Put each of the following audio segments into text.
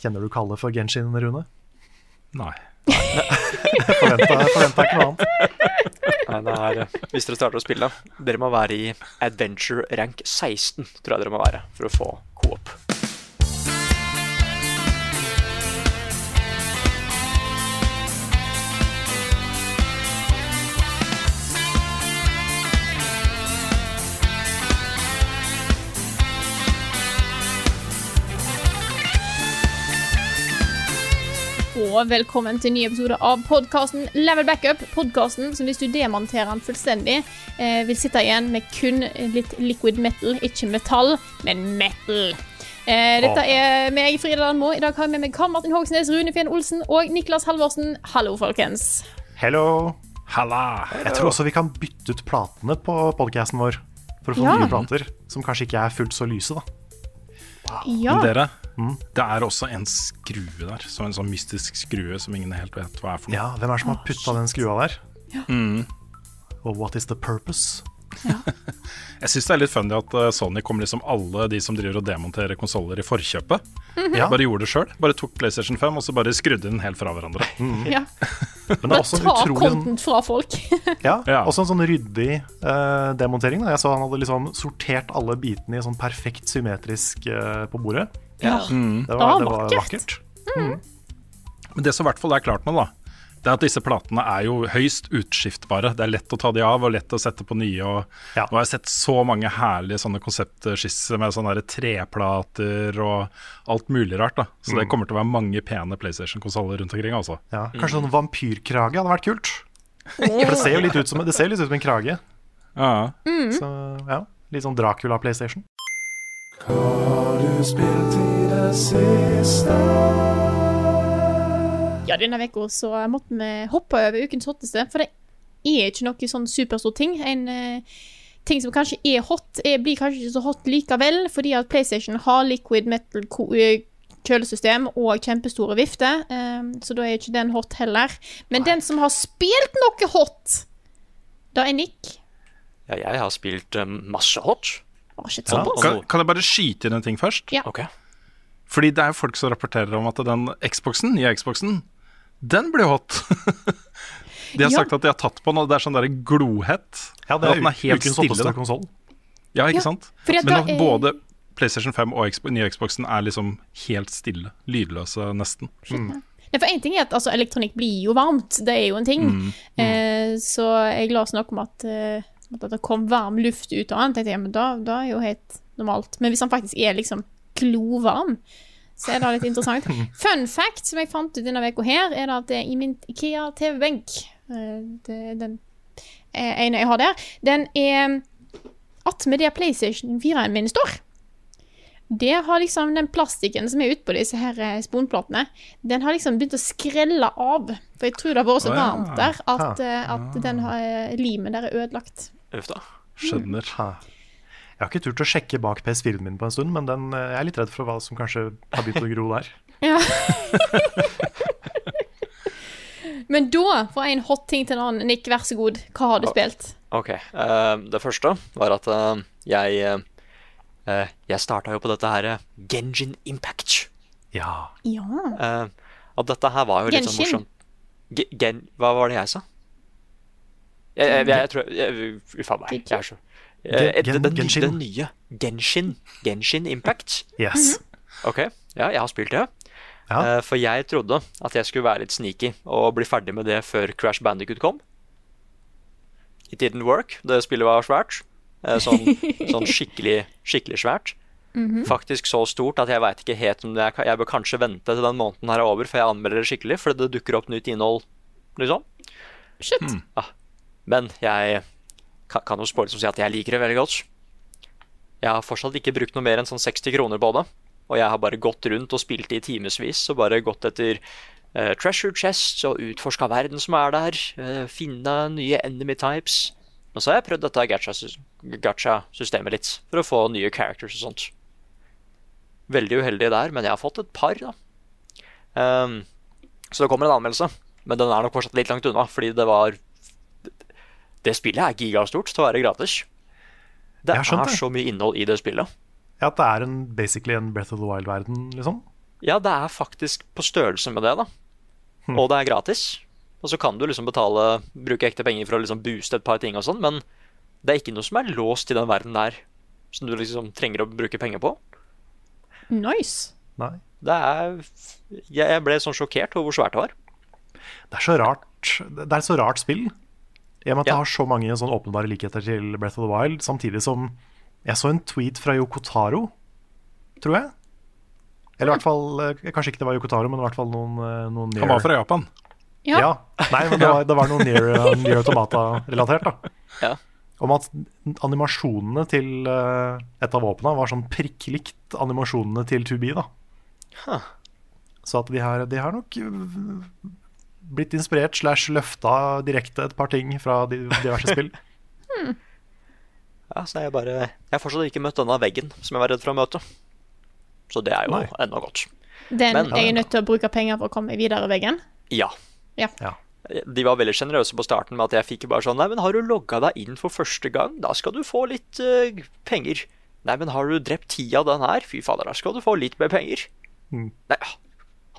Kjenner du Kalle for Genshin, Rune? Nei. Forventa forventa ikke noe annet. Nei, det er, eh, hvis dere starter å spille, dere må være i adventure rank 16, tror jeg dere må være, for å få coop. Og velkommen til en ny episode av podkasten Level Backup. Podkasten som hvis du demonterer den fullstendig, eh, vil sitte igjen med kun litt liquid metal. Ikke metall, men metal. Eh, dette er meg, Frida Landmo. I dag har jeg med meg Karl Martin Hogsnes, Rune Fjen Olsen og Niklas Halvorsen. Hallo, folkens. Hello. Halla! Jeg tror også vi kan bytte ut platene på podcasten vår. For å få Ja. nye plater som kanskje ikke er fullt så lyse, da. Ja. Men dere, det er også en skrue der. Som en sånn mystisk skrue som ingen helt vet hva er for noe. Ja, Hvem er det som har putta den skrua der? Og what is the purpose? Jeg syns det er litt funny at eh, Sony kom liksom alle de som driver og demonterer konsoller i forkjøpet. Ja, Bare gjorde det sjøl. Bare tok PlayStation 5 og så bare skrudde den helt fra hverandre. ja. Men det er også en ta utrolig fra folk. ja, Ja. også en sånn ryddig uh, demontering. Da. Jeg så han hadde liksom sortert alle bitene i sånn perfekt symmetrisk uh, på bordet. Ja. Det var det var vakkert. vakkert. Men det som i hvert fall er klart nå, da, det er at disse platene er jo høyst utskiftbare. Det er lett å ta de av og lett å sette på nye. Og Ja. Nå har jeg sett så mange herlige sånne konseptskisser med sånne treplater og alt mulig rart. da Så det kommer til å være mange pene PlayStation-konsoller rundt omkring. altså Ja, kanskje sånn vampyrkrage hadde vært kult. For det ser jo litt ut som, det ser litt ut som en krage. Ja. Så ja, Litt sånn Dracula siste? Ja, denne uka så måtte vi hoppe over ukens hotteste, for det er ikke noe sånn superstor ting. En uh, ting som kanskje er hot, er, blir kanskje ikke så hot likevel, fordi at PlayStation har liquid metal eh, kjølesystem og kjempestore vifter, um, så da er ikke den hot heller. Men den som har spilt noe hot, da er Nick. Ja, jeg har spilt um, masse hot. Å, shit, Ja. Kan, kan jeg bare skyte inn en ting først? Ja. Okay. Fordi det er jo folk som rapporterer om at den Xboxen, nye Xboxen, den blir hot. de har Ja. sagt at de har tatt på den, og det er sånn der glohett. Ja, det er, at den er helt stille, da. konsoll. Ja, ikke Ja, sant? at Men da at både PlayStation 5 og Xbox, nye Xboxen er liksom helt stille. Lydløse, nesten. Nei, for en ting er at altså, elektronikk blir jo varmt, det er jo en ting. Eh, så jeg la oss noe om at, eh, at det kom varm luft ut av den. tenkte jeg, men da, da er jo helt normalt. Men hvis han faktisk er liksom glovarm, så er det litt interessant. Fun fact som jeg fant ut denne uka her, er det at det i min Ikea TV-benk eh, Den eh, ene jeg har der, den er attmed der PlayStation 4-en min står. Det har liksom den plastikken som er utpå disse her eh, sponplatene, den har liksom begynt å skrelle av. For jeg tror det har vært så varmt der at, at den har, limet der er ødelagt. Uff da. Skjønner. Ha. Jeg har ikke turt å sjekke bak PS4-en min på en stund, men den, eh, jeg er litt redd for hva som kanskje har begynt å gro der. Ja. Men da, fra en hot ting til en annen, Nick, vær så god, hva har du spilt? Ok. Uh, det første var at uh, jeg eh, eh, Jeg starta jo på dette her Genjin Impact. Ja. Ja. Eh, og dette her var jo litt sånn morsomt. Gen... Hva var det jeg sa? Jeg, jeg, jeg, jeg tror Uff a meg. Jeg er så Eh, Genshin. det nye Genshin. Genshin Impact. Yes. Ok, ja, jeg har spilt det. Ja. Uh, for jeg trodde at jeg skulle være litt sneaky og bli ferdig med det før Crash Bandicoot kom. It didn't work. Det spillet var svært. Uh, sånn, sånn skikkelig, skikkelig svært. Faktisk så stort at jeg veit ikke helt om det jeg, jeg bør kanskje vente til den måneden her er over før jeg anmelder det skikkelig, for det dukker opp nytt innhold, liksom. Shit. Men jeg kan, jo spoile som si at jeg liker det veldig godt. Jeg har fortsatt ikke brukt noe mer enn sånn 60 kroner på det. og jeg har bare gått rundt og spilt i timevis og bare gått etter uh, treasure chests og utforska verden som er der, Uh, finne nye enemy types. Og så har jeg prøvd dette gacha-systemet litt, for å få nye characters og sånt. Veldig uheldig der, men jeg har fått et par, da. Um, så det kommer en anmeldelse, men den er nok fortsatt litt langt unna, fordi det var Det spillet er gigastort til å være gratis. Det er det. så mye innhold i det spillet. Ja, At det er en, basically en Breath of the Wild-verden, liksom. Ja, det er faktisk på størrelse med det, da. Og det er gratis. Og så kan du liksom betale, bruke ekte penger for å liksom booste et par ting og sånn, men det er ikke noe som er låst i den verden der som du liksom trenger å bruke penger på. Nice. Nei. Det er Jeg jeg ble sånn sjokkert over hvor svært det var. Det er så rart Det er et så rart spill. I og med at Ja. det har så mange sånn åpenbare likheter til Breath of the Wild, samtidig som Jeg så en tweet fra Yokotaro, tror jeg. Eller i hvert fall eh, Kanskje ikke det var Yokotaro, men i hvert fall noen, noen near... Han var fra Japan. Ja. Ja. Nei, men det var, det var noe Near, uh, Near Automata-relatert, da. Ja. Om at animasjonene til eh, et av våpnene var sånn prikk likt animasjonene til 2B, da. Huh. Så at de har, de har nok blitt inspirert slash løfta direkte et par ting fra diverse spill. Ja, så jeg bare Jeg har fortsatt ikke møtt denne veggen som jeg var redd for å møte. Så det er jo Nei. enda godt. Den, Men- jeg er nødt til å bruke penger for å komme videre veggen. Ja. Ja. Ja. De var veldig sjenerøse på starten med at jeg fikk bare sånn Nei, men har du logga deg inn for første gang? Da skal du få litt uh, penger. Nei, men har du drept ti av den her? Fy fader, da skal du få litt mer penger. Mm. Nei, ja.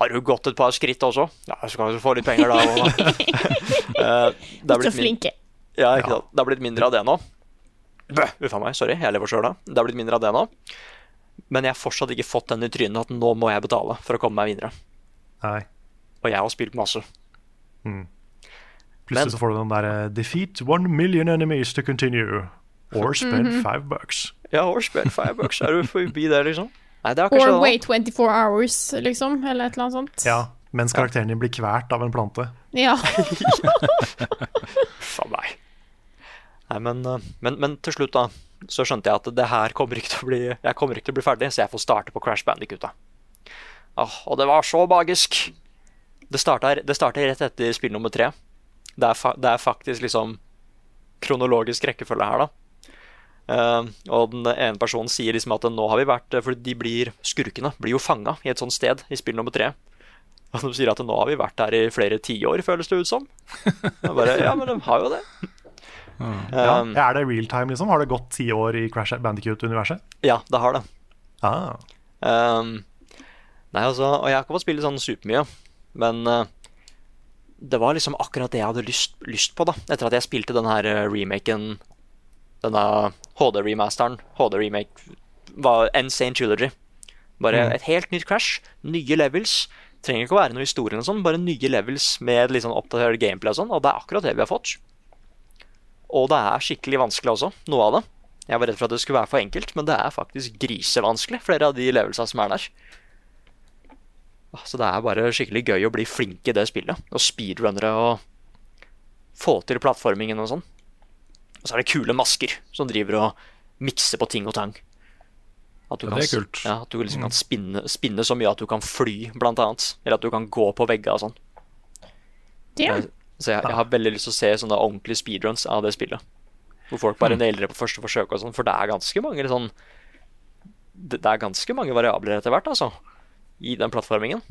Har du gått et par skritt også? Ja, så kan du få litt penger da. Eh, det er blitt flinke. Ja, ikke sant. Det er blitt mindre av det nå. Bø, Uff meg, sorry, jeg lever sjøl da. Det er blitt mindre av det nå. Men jeg har fortsatt ikke fått den i trynet at nå må jeg betale for å komme meg videre. Nei. Og jeg har spilt masse. Plutselig Men- så får du den der eh, Defeat one million enemies to continue. Or spend five bucks. Ja, or spend five bucks, er du forbi det, liksom? Nei, det Or wait 24 hours, liksom. Eller et eller annet sånt. Ja, mens karakteren din blir kvært av en plante. Ja. Faen meg. Nei, men, eh, men, men til slutt, da, så skjønte jeg at det her kommer ikke til å bli Jeg kommer ikke til å bli ferdig, så jeg får starte på Crash Bandicoot. da. Åh, og det var så magisk! Det starta, det starta rett etter spill nummer tre. Det er, fa det er faktisk liksom kronologisk rekkefølge her, da. Eh, og den ene personen sier liksom at nå har vi vært For de blir, skurkene blir jo fanga i et sånt sted i spill nummer tre. Og de sier at nå har vi vært her i flere tiår, føles det ut som. Bare, ja, men de har jo det. Ja. Um, Er det real time, liksom? Har det gått ti år i Crash Bandicoot-universet? ja, det har det. Ah. Um, nei, altså, og jeg har ikke fått spille sånn supermye, men uh, det var liksom akkurat det jeg hadde lyst, lyst på, da. Etter at jeg spilte den her eh, remaken, denne HD-remasteren, HD-remake, var Insane Trilogy. Bare et helt nytt Crash, nye levels. Trenger ikke å være noe historie, eller sånn, bare nye levels med litt sånn oppdatert gameplay og sånn, og det er akkurat det vi har fått. Og det er skikkelig vanskelig også, noe av det. Jeg var redd for at det skulle være for enkelt, men det er faktisk grisevanskelig, flere av de levelsene som er der. Så det er bare skikkelig gøy å bli flink i det spillet. Og speedrunnere og få til plattformingen og sånn. Og så er det kule masker som driver og mikser på ting og tang. At du, Ja, kan, det er kult. Ja, at du liksom kan spinne, spinne så mye at du kan fly, blant annet. Eller at du kan gå på veggene og sånn. Så jeg, jeg har veldig lyst til å se sånne ordentlige speedruns av det spillet. Hvor folk bare nailer det på første forsøk og sånn. For det er ganske mange sånn Det det er ganske mange variabler etter hvert, altså. I den plattformingen.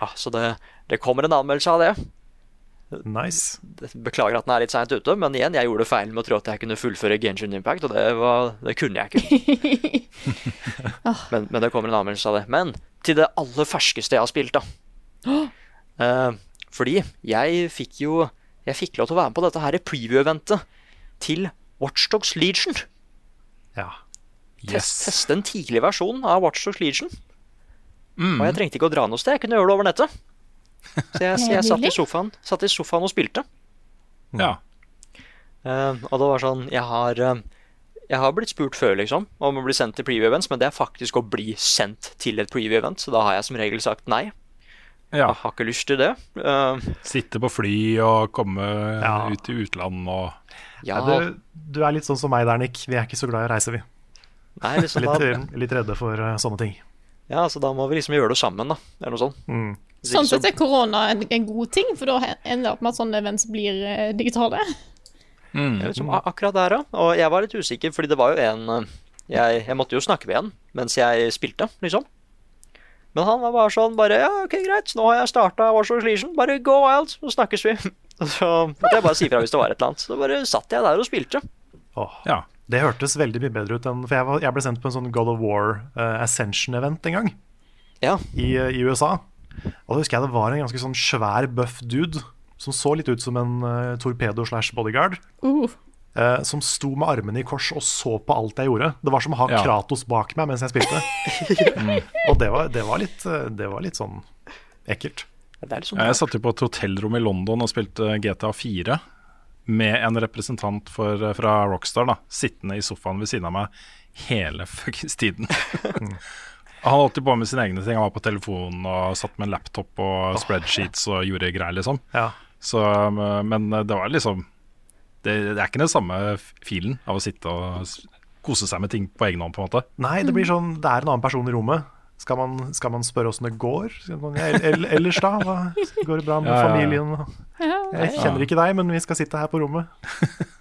Ja, så det, det kommer en anmeldelse av det. Nice. Beklager at den er litt seint ute, men igjen, jeg gjorde feil med å tro at jeg kunne fullføre Genshin Impact, og det, var, det kunne jeg ikke. men, men det kommer en anmeldelse av det. Men til det aller ferskeste jeg har spilt, da. Eh, fordi jeg fikk jo Jeg fikk lov til å være med på dette her preview-eventet til Watchdogs Legion. Ja. Test, teste en tidlig versjon av Watchdogs Legion. Mm. Og jeg trengte ikke å dra noe sted, jeg kunne gjøre det over nettet. Så jeg, så jeg satt, i sofaen, satt i sofaen og spilte. Ja. Uh, og det var sånn Jeg har uh, Jeg har blitt spurt før liksom om å bli sendt til preview events, men det er faktisk å bli sendt til et preview event, så da har jeg som regel sagt nei. ja. Jeg har ikke lyst til det. Uh, Sitte på fly og komme Ja. ut i utlandet og ja, Nei, du, du er litt sånn som meg der, Nick. Vi er ikke så glad i å reise, vi. Nei, liksom Litt, da, litt redde for sånne ting. Ja, så da må vi liksom gjøre det sammen, da. Eller noe sånt. Mm. Sånn sett er korona en, en god ting, for da ender det opp med at sånne events blir eh, digitale. Mm. Liksom, akkurat der, ja. Og jeg var litt usikker, fordi det var jo en eh, jeg, jeg måtte jo snakke med en mens jeg spilte, liksom. Men han var bare sånn bare Ja, ok, greit, nå har jeg starta Dogs Legion. Bare go wild, så snakkes vi. Så måtte jeg bare si fra hvis det var et eller annet. Så bare satt jeg der og spilte. Oh. Ja. Det hørtes veldig mye bedre ut enn For jeg, var, jeg ble sendt på en sånn God of War uh, Ascension-event en gang Ja. i, uh, i USA. Og da husker jeg det var en ganske sånn svær, buff dude som så litt ut som en uh, torpedo slash bodyguard. Uh. eh, som sto med armene i kors og så på alt jeg gjorde. Det var som å ha Ja. Kratos bak meg mens jeg spilte. mm. Og det var, det, var litt, det var litt sånn ekkelt. Det er liksom Jeg satt jo på et hotellrom i London og spilte GTA 4 med en representant for, fra Rockstar da, sittende i sofaen ved siden av meg hele fuckings tiden. Han holdt på med sine egne ting. Han var på telefonen og satt med en laptop og spreadsheets og gjorde greier, liksom. Ja. Så, um, men det var liksom det, det er ikke den samme filen av å sitte og kose seg med ting på egen hånd, på en måte. Nei, det blir sånn Det er en annen person i rommet. Skal man, skal man spørre åssen det går? Ellers, da? Hva, går det bra med Ja, ja, ja. familien? Jeg kjenner ikke deg, men vi skal sitte her på rommet.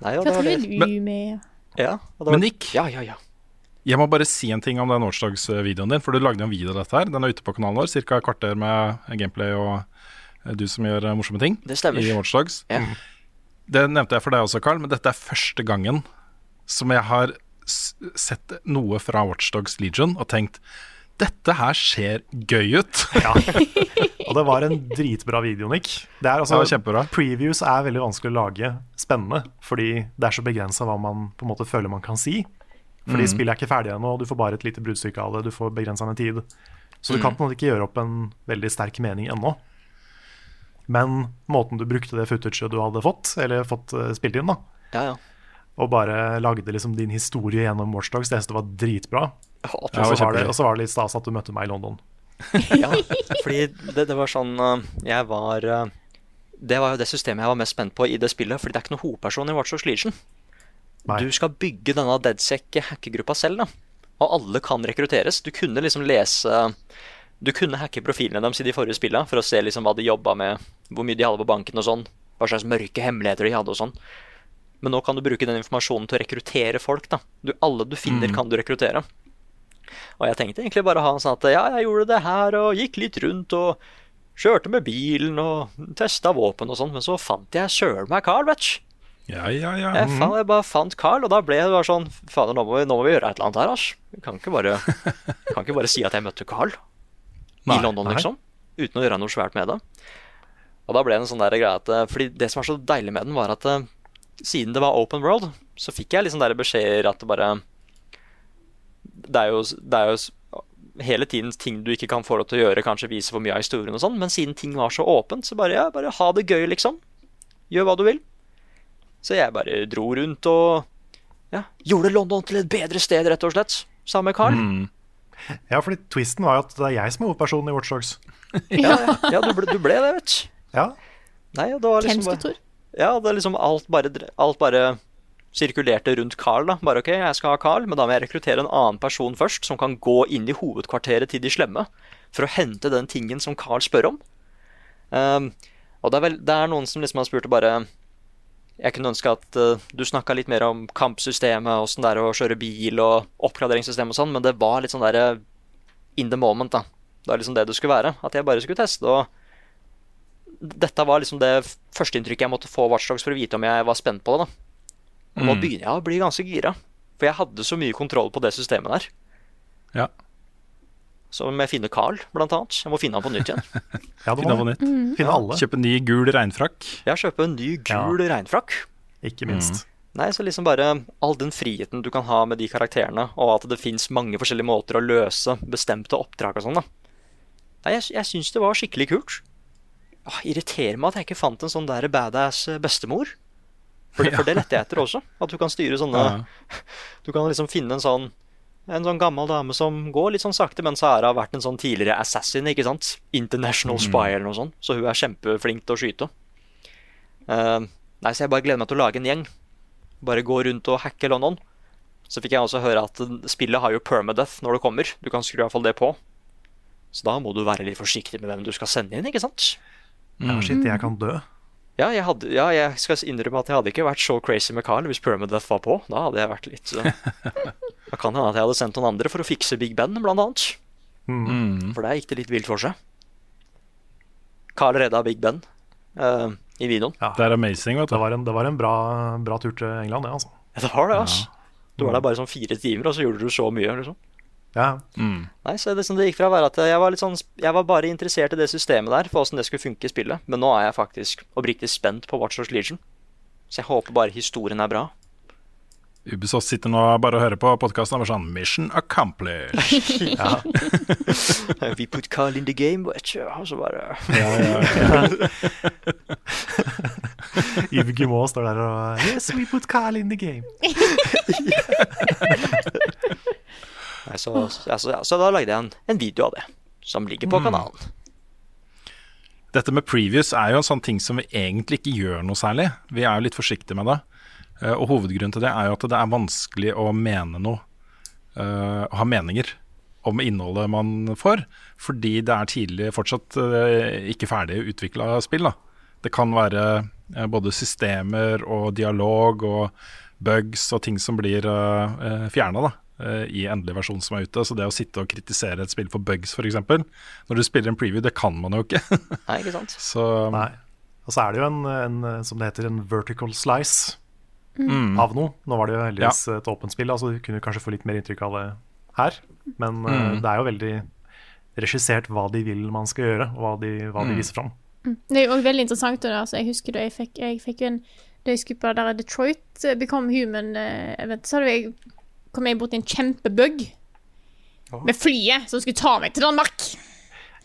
Nei, og det var det. Men. Ja, og det var, Men Nick, Ja, ja, ja. jeg må bare si en ting om den Watchdogs-videoen din. For du lagde en video av dette her. Den er ute på kanalen vår. Ca. et kvarter med gameplay og eh, du som gjør eh, morsomme ting Det stemmer. i. Ja. Det nevnte jeg for deg også, Carl, men dette er første gangen som jeg har sett noe fra Watchdogs Legion og tenkt dette her ser gøy ut. Ja. Og det var en dritbra video, Nick. Det er altså, Ja. Previews er veldig vanskelig å lage spennende, fordi det er så begrensa hva man på en måte føler man kan si. Fordi Mm. spillet er ikke ferdig ennå, du får bare et lite bruddstykke av det. Du får begrensa med tid. Så du kan Mm. på en måte ikke gjøre opp en veldig sterk mening ennå. Men måten du brukte det footaget du hadde fått, eller fått eh, spilt inn, da, ja, ja. og bare lagde liksom din historie gjennom Watchdogs, det synes jeg var dritbra. Og så var, var det litt stas at du møtte meg i London. Ja, fordi det, det var sånn uh, Jeg var uh, Det var jo det systemet jeg var mest spent på i det spillet, fordi det er ikke noen hovedperson i Watch Dogs Legion. Nei. Du skal bygge denne DeadSec-hackergruppa selv, da. Og alle kan rekrutteres. Du kunne liksom lese Du kunne hacke profilene deres i de forrige spillene for å se liksom hva de jobba med, hvor mye de hadde på banken og sånn. Hva slags mørke hemmeligheter de hadde og sånn. Men nå kan du bruke den informasjonen til å rekruttere folk. da. Du, alle du finner, kan du rekruttere. Og jeg tenkte egentlig bare å ha en sånn at ja, jeg gjorde det her og gikk litt rundt og kjørte med bilen og testa våpen og sånn, men så fant jeg søren meg Carl, vet. Ja, ja, ja. Jeg, fa jeg bare fant Carl, og da ble det bare sånn Fader, nå, nå må vi gjøre et eller annet her, asj. Vi kan ikke bare, kan ikke bare si at jeg møtte Carl Nei, i London, nei. liksom. Uten å gjøre noe svært med det. Og da ble det en sånn der greie at eh, Fordi det som var så deilig med den, var at eh, siden det var open world, så fikk jeg liksom der beskjeder at det bare Det er jo, det er jo hele tiden ting du ikke kan få lov til å gjøre, kanskje vise for mye av historien og sånn, men siden ting var så åpent, så bare ja, bare ha det gøy, liksom. Gjør hva du vil. Så jeg bare dro rundt og ja, gjorde London til et bedre sted, rett og slett. Sammen med Carl. Mm. Ja, fordi twisten var jo at det er jeg som er hovedpersonen i Watchdogs. Ja, ja, ja du, ble, du ble det, vet du. Ja, Nei, det var Hvem liksom skulle bare, tro? Ja, det er liksom alt bare, alt bare sirkulerte rundt Carl. da. Bare OK, jeg skal ha Carl, men da må jeg rekruttere en annen person først, som kan gå inn i hovedkvarteret til de slemme for å hente den tingen som Carl spør om. Um, og det er, vel, det er noen som liksom har spurt bare Jeg kunne ønske at uh, du snakka litt mer om kampsystemet, åssen det er å kjøre bil og oppgraderingssystem og sånn, men det var litt sånn derre in the moment, da. Det var liksom det det skulle være. At jeg bare skulle teste og dette var liksom det førsteinntrykket jeg måtte få Watchdogs for å vite om jeg var spent på det. da. Og nå Mm. begynner jeg å bli ganske gira. For jeg hadde så mye kontroll på det systemet der. Ja. Så må jeg finne Carl, blant annet. Jeg må finne han på nytt igjen. ja Finne han på nytt. nytt. Finne alle, Kjøpe ny gul regnfrakk. Jeg kjøper en ny gul regnfrakk. ikke minst. Nei, så liksom bare all den friheten du kan ha med de karakterene, og at det fins mange forskjellige måter å løse bestemte oppdrag og sånn, da. Nei, jeg, jeg syns det var skikkelig kult. Åh, irriterer meg at jeg ikke fant en sånn der badass eh, bestemor. For det, for det lette jeg etter også. At du kan styre sånne Ja. Du kan liksom finne en sånn En sånn gammel dame som går litt sånn sakte, men så har hun vært en sånn tidligere assassin, ikke sant? International spy eller noe sånt. Så hun er kjempeflink til å skyte. Uh, nei, så jeg bare gleder meg til å lage en gjeng. Bare gå rundt og hacke London. Så fikk jeg også høre at spillet har jo permadeath når det kommer. Du kan skru i hvert fall det på. Så da må du være litt forsiktig med hvem du skal sende inn, ikke sant? Ja, shit, jeg kan dø. Ja, jeg, hadde, ja, jeg skal innrømme at jeg hadde ikke vært så crazy med Carl hvis permadeath var på. Da hadde jeg vært litt uh, Da kan hende at jeg hadde sendt noen andre for å fikse Big Ben, blant annet. For der gikk det litt vilt for seg. Carl redda Big Ben uh, i videoen. Ja. Det er amazing, vet Det var en, det var en bra, bra tur til England, det, altså. Ja, det var det, altså. Du var der bare sånn fire timer, og så gjorde du så mye. liksom Ja, Nei, så det det gikk fra å være at jeg var litt sånn Jeg var bare interessert i det systemet der, for åssen det skulle funke i spillet. Men nå er jeg faktisk oppriktig spent på Watch Dogs Legion. Så jeg håper bare historien er bra. Ubisoft sitter nå bare og hører på podkasten og bare sånn Mission accomplished. We put Carl in the game, vet du. Og så bare Yves Guillemot står der og Yes, we put Carl in the game. Nei, så, altså, så, da lagde jeg en, en video av det, som ligger på kanalen. Dette med previews er jo en sånn ting som vi egentlig ikke gjør noe særlig. Vi er jo litt forsiktige med det. Eh, Og hovedgrunnen til det er jo at det er vanskelig å mene noe, eh, å ha meninger om innholdet man får, fordi det er tidlig fortsatt eh, ikke ferdig utvikla spill. da. Det kan være både systemer og dialog og bugs og ting som blir uh, fjerna i endelig versjon som er ute. Så det å sitte og kritisere et spill for bugs f.eks., når du spiller en preview, det kan man jo ikke. Nei, ikke sant? Så Nei. Og så er det jo en, en, som det heter, en vertical slice mm, av noe. Nå var det jo heldigvis et åpent spill, altså du kunne kanskje få litt mer inntrykk av det her. Men mm. uh, det er jo veldig regissert hva de vil man skal gjøre, og hva de, hva de viser fram. Det er jo også veldig interessant. det Altså, jeg husker da jeg fikk, jeg fikk jo en Da jeg skulle på der Detroit eh, Become Human-event, så hadde jeg kom jeg borti en kjempebug med flyet som skulle ta meg til Danmark.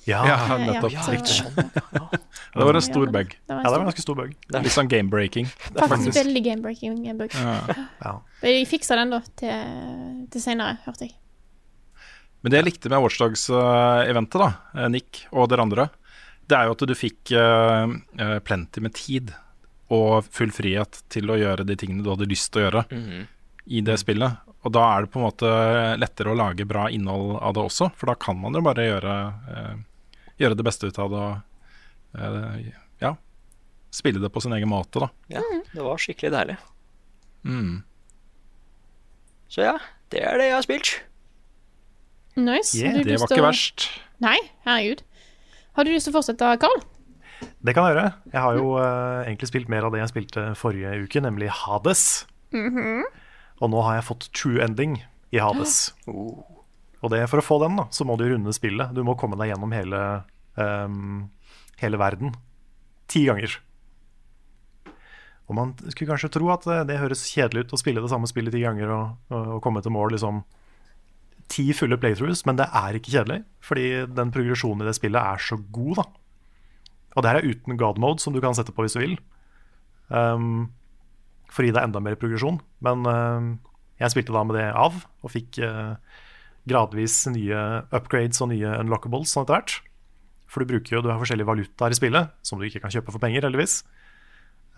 Ja, ja, ja. nettopp. Ja, Riktig. Sånn, Det var en stor bug. Ja, det var en ganske stor bug. Litt sånn game-breaking. faktisk veldig game-breaking bug. Ja. Ja. Jeg fiksa den da til, til senere, hørte jeg. Men det jeg likte med Watchdogs-eventet, da, eh, Nick og dere andre, det er jo at du fikk eh, eh, plenty med tid og full frihet til å gjøre de tingene du hadde lyst til å gjøre i det spillet. Og da er det på en måte lettere å lage bra innhold av det også, for da kan man jo bare gjøre, eh, gjøre det beste ut av det og eh, ja, spille det på sin egen måte, da. Ja, det var skikkelig deilig. Mm. Så ja, det er det jeg har spilt. Nice. Yeah, Det var ikke å- verst. Nei, herregud. Har du lyst til å fortsette, Carl? Det kan jeg gjøre. Jeg har jo uh, egentlig spilt mer av det jeg spilte forrige uke, nemlig Hades. Og nå har jeg fått true ending i Hades. Og det, for å få den, da, så må du runde spillet. Du må komme deg gjennom hele, um, hele verden ti ganger. Og man skulle kanskje tro at eh, det høres kjedelig ut å spille det samme spillet ti ganger og, og, og komme til mål liksom ti fulle playthroughs, men det er ikke kjedelig. Fordi den progresjonen i det spillet er så god, da. Og det her er uten god mode, som du kan sette på hvis du vil. Um, for å gi deg enda mer progresjon. Men um, jeg spilte da med det av, og fikk uh, gradvis nye upgrades og nye unlockables sånn etter hvert. For du bruker jo, du har forskjellige valutaer i spillet, som du ikke kan kjøpe for penger, heldigvis.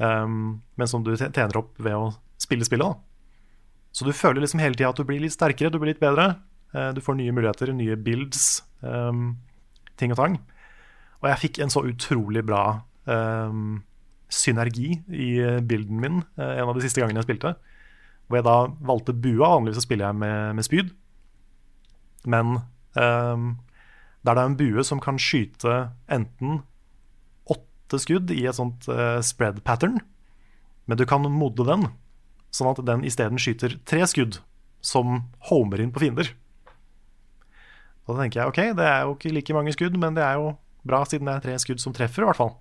Um, men som du tjener opp ved å spille spillet. da. Så du føler liksom hele tida at du blir litt sterkere, du blir litt bedre. Uh, du får nye muligheter, nye builds, um, ting og tang. Og jeg fikk en så utrolig bra um, synergi i eh, bilden min uh, en av de siste gangene jeg spilte. Hvor jeg da valgte bua. Vanligvis så spiller jeg med, med spyd. Men um, der det er en bue som kan skyte enten åtte skudd i et sånt uh, spread pattern, men du kan modde den sånn at den isteden skyter tre skudd som homer inn på fiender. Da tenker jeg ok, det er jo ikke like mange skudd, men det er jo bra siden det er tre skudd som treffer, i hvert fall.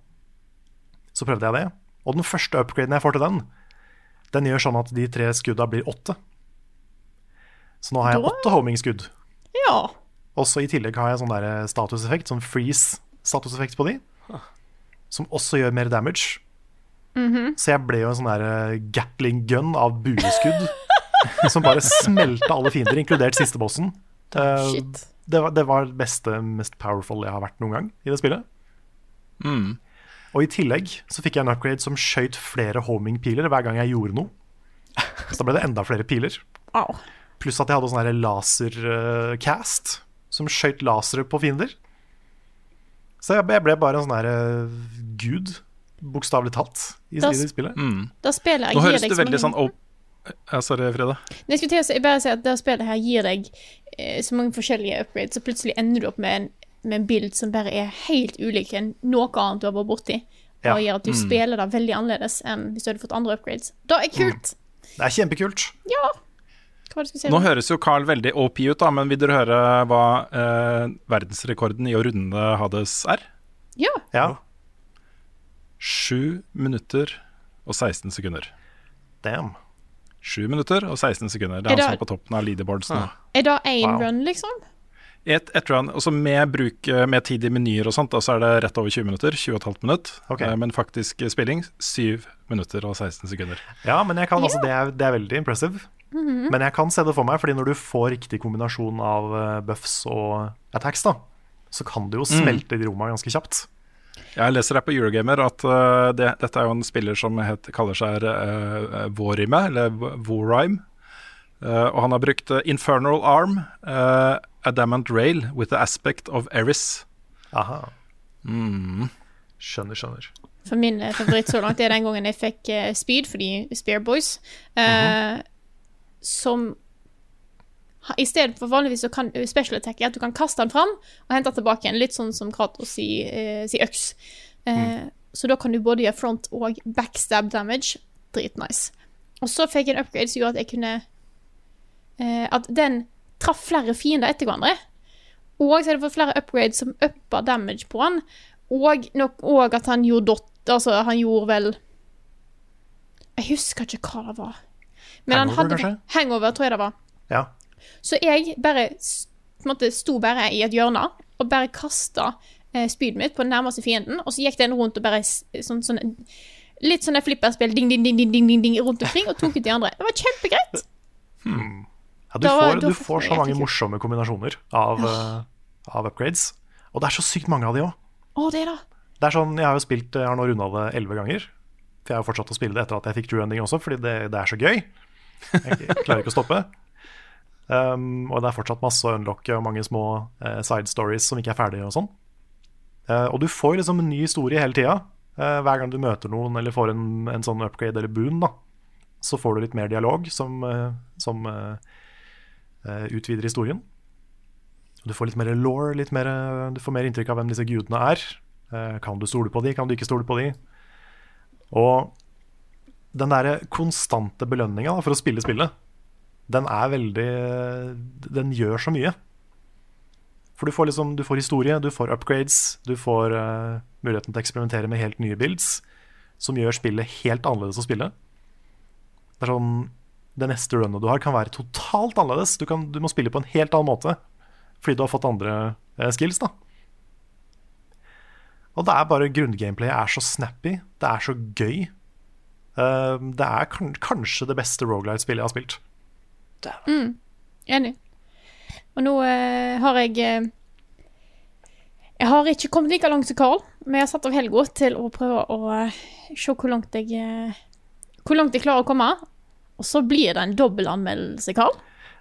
Så prøvde jeg det. Og den første upgraden jeg får til den, den gjør sånn at de tre skudda blir åtte. Så nå har jeg Da- åtte homing-skudd. Ja. Også i tillegg har jeg sånn der statuseffekt, sånn freeze-statuseffekt på de. Som også gjør mer damage. Så jeg ble jo en sånn der gatling gun av bueskudd. som bare smelta alle fiender, inkludert siste bossen. Eh, Shit. det, var, det var det beste, mest powerful jeg har vært noen gang i det spillet. Og i tillegg så fikk jeg en upgrade som skøyt flere homing-piler hver gang jeg gjorde noe. Så da ble det enda flere piler. Wow. Pluss at jeg hadde sånn lasercast som skøyt lasere på fiender. Så jeg ble, bare en sånn her eh, gud, bokstavelig talt, i, Da- i spillet. Det spillet Nå høres det veldig sånn opp... Ja, sorry, Frida. Jeg skulle til å si, bare si at det spillet her gir deg eh, så mange forskjellige upgrades, så plutselig ender du opp med en, med en bild som bare er helt ulik enn noe annet du har vært borti. Ja. Og gjør at du spiller det veldig annerledes enn hvis du hadde fått andre upgrades. Det er kult! Det er kjempekult. Ja! Hva var det du si? Nå høres jo Carl veldig OP ut, da, men vil dere høre hva eh, verdensrekorden i å runde Hades er? Ja. Ja, 7 minutter og 16 sekunder. damn. 7 minutter og 16 sekunder. Det Er er han som er på toppen av leaderboards nå. Er det én Wow. run, liksom? Et, et run, altså med, bruk, eh, med tid i menyer og sånt, da, så er det rett over 20 minutter. 20,5 minutter. Ok. Eh, Men faktisk spilling 7 minutter og 16 sekunder. Ja, men jeg kan, altså, det, er, det er veldig impressive. Men jeg kan se det for meg, fordi når du får riktig kombinasjon av eh, buffs og attacks, da, så kan du jo smelte de roma ganske kjapt. Jeg leser her på Eurogamer at uh, det, dette er jo en spiller som het, kaller seg uh, Vorime, eller Vorime. Eh, og han har brukt eh, Infernal Arm, uh, Adamant Rail with the aspect of Eris. Aha. Skjønner, skjønner. For min eh, favoritt så langt er den gangen jeg fikk eh, speed for de Spear Boys. eh, Som ha- I stedet for vanligvis så kan special attack er at du kan kaste den fram og hente den tilbake igjen. Litt sånn som Kratos i, eh, si øks. Eh, Så da kan du både gjøre front og backstab damage. Dritnice. Og så fikk jeg en upgrade som gjorde at jeg kunne eh, At den traff flere fiender etter hverandre. Og så hadde jeg fått flere upgrades som uppa damage på han. Og, nok, og at han gjorde dot Altså, han gjorde vel Jeg husker ikke hva det var. Men han Hangover, hadde kanskje? Hangover, tror jeg det var. Ja. Så jeg bare på en måte sto bare i et hjørne og bare kasta eh, spydet mitt på den nærmeste fienden, og så gikk den rundt og bare sånn, sånn Litt sånn flipperspill ding, ding, ding, ding, ding, ding, rundt omkring, og tok ut de andre. Det var kjempegreit. Ja, du, Da får, da du får så mange morsomme kombinasjoner av, eh, av upgrades. Og det er så sykt mange av de òg. Oh, det, da. Det er sånn, Jeg har jo spilt, jeg har nå runda det elleve ganger. For jeg har jo fortsatt å spille det etter at jeg fikk True Ending også, fordi det, det er så gøy. Jeg klarer ikke å stoppe. Um, og det er fortsatt masse å unlocke og mange små uh, side stories som ikke er ferdige og sånn. uh, og du får liksom en ny historie hele tida. Uh, hver gang du møter noen eller får en, en sånn upgrade eller boon, da, så får du litt mer dialog som, som utvider historien. Du får litt mer law, eh, du får mer inntrykk av hvem disse gudene er. Eh, Kan du stole på de, kan du ikke stole på de? Og den derre konstante belønninga for å spille spillet, den er veldig Den gjør så mye. For du får liksom Du får historie, du får upgrades, du får uh, muligheten til å eksperimentere med helt nye builds, som gjør spillet helt annerledes å spille. Det er sånn Det neste runnet du har, kan være totalt annerledes. Du, kan, du må spille på en helt annen måte fordi du har fått andre eh, skills, da. Og det er bare grunngameplayet er så snappy, det er så gøy. Uh, det er kan, kanskje det beste Rogalight-spillet jeg har spilt. Enig. Og nå eh, har jeg eh, Jeg har ikke kommet like langt som Carl, men jeg har satt av helga til å prøve å eh, se hvor langt jeg eh, Hvor langt jeg klarer å komme. Og så blir det en dobbeltanmeldelse, Karl.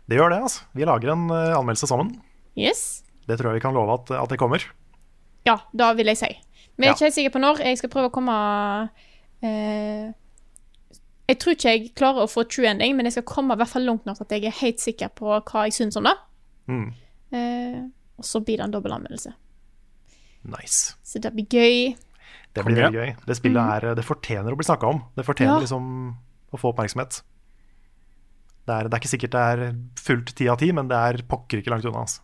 Det gjør det, altså. Vi lager en eh, anmeldelse sammen. Yes. Det tror jeg vi kan love at, at det kommer. Ja, da vil jeg si. Men jeg er ikke helt sikker på når. Jeg skal prøve å komme eh, Jeg tror ikke jeg klarer å få true ending, men jeg skal komme i hvert fall langt nok at jeg er helt sikker på hva jeg syns om det. Mm. Eh, og så blir det en dobbeltanmeldelse. Nice. Så det blir gøy. Det blir veldig gøy. Det spillet er, det fortjener å bli snakka om. Det fortjener Ja. liksom å få oppmerksomhet. Det er, det er ikke sikkert det er fullt ti av ti, men det er pokker ikke langt unna. Altså.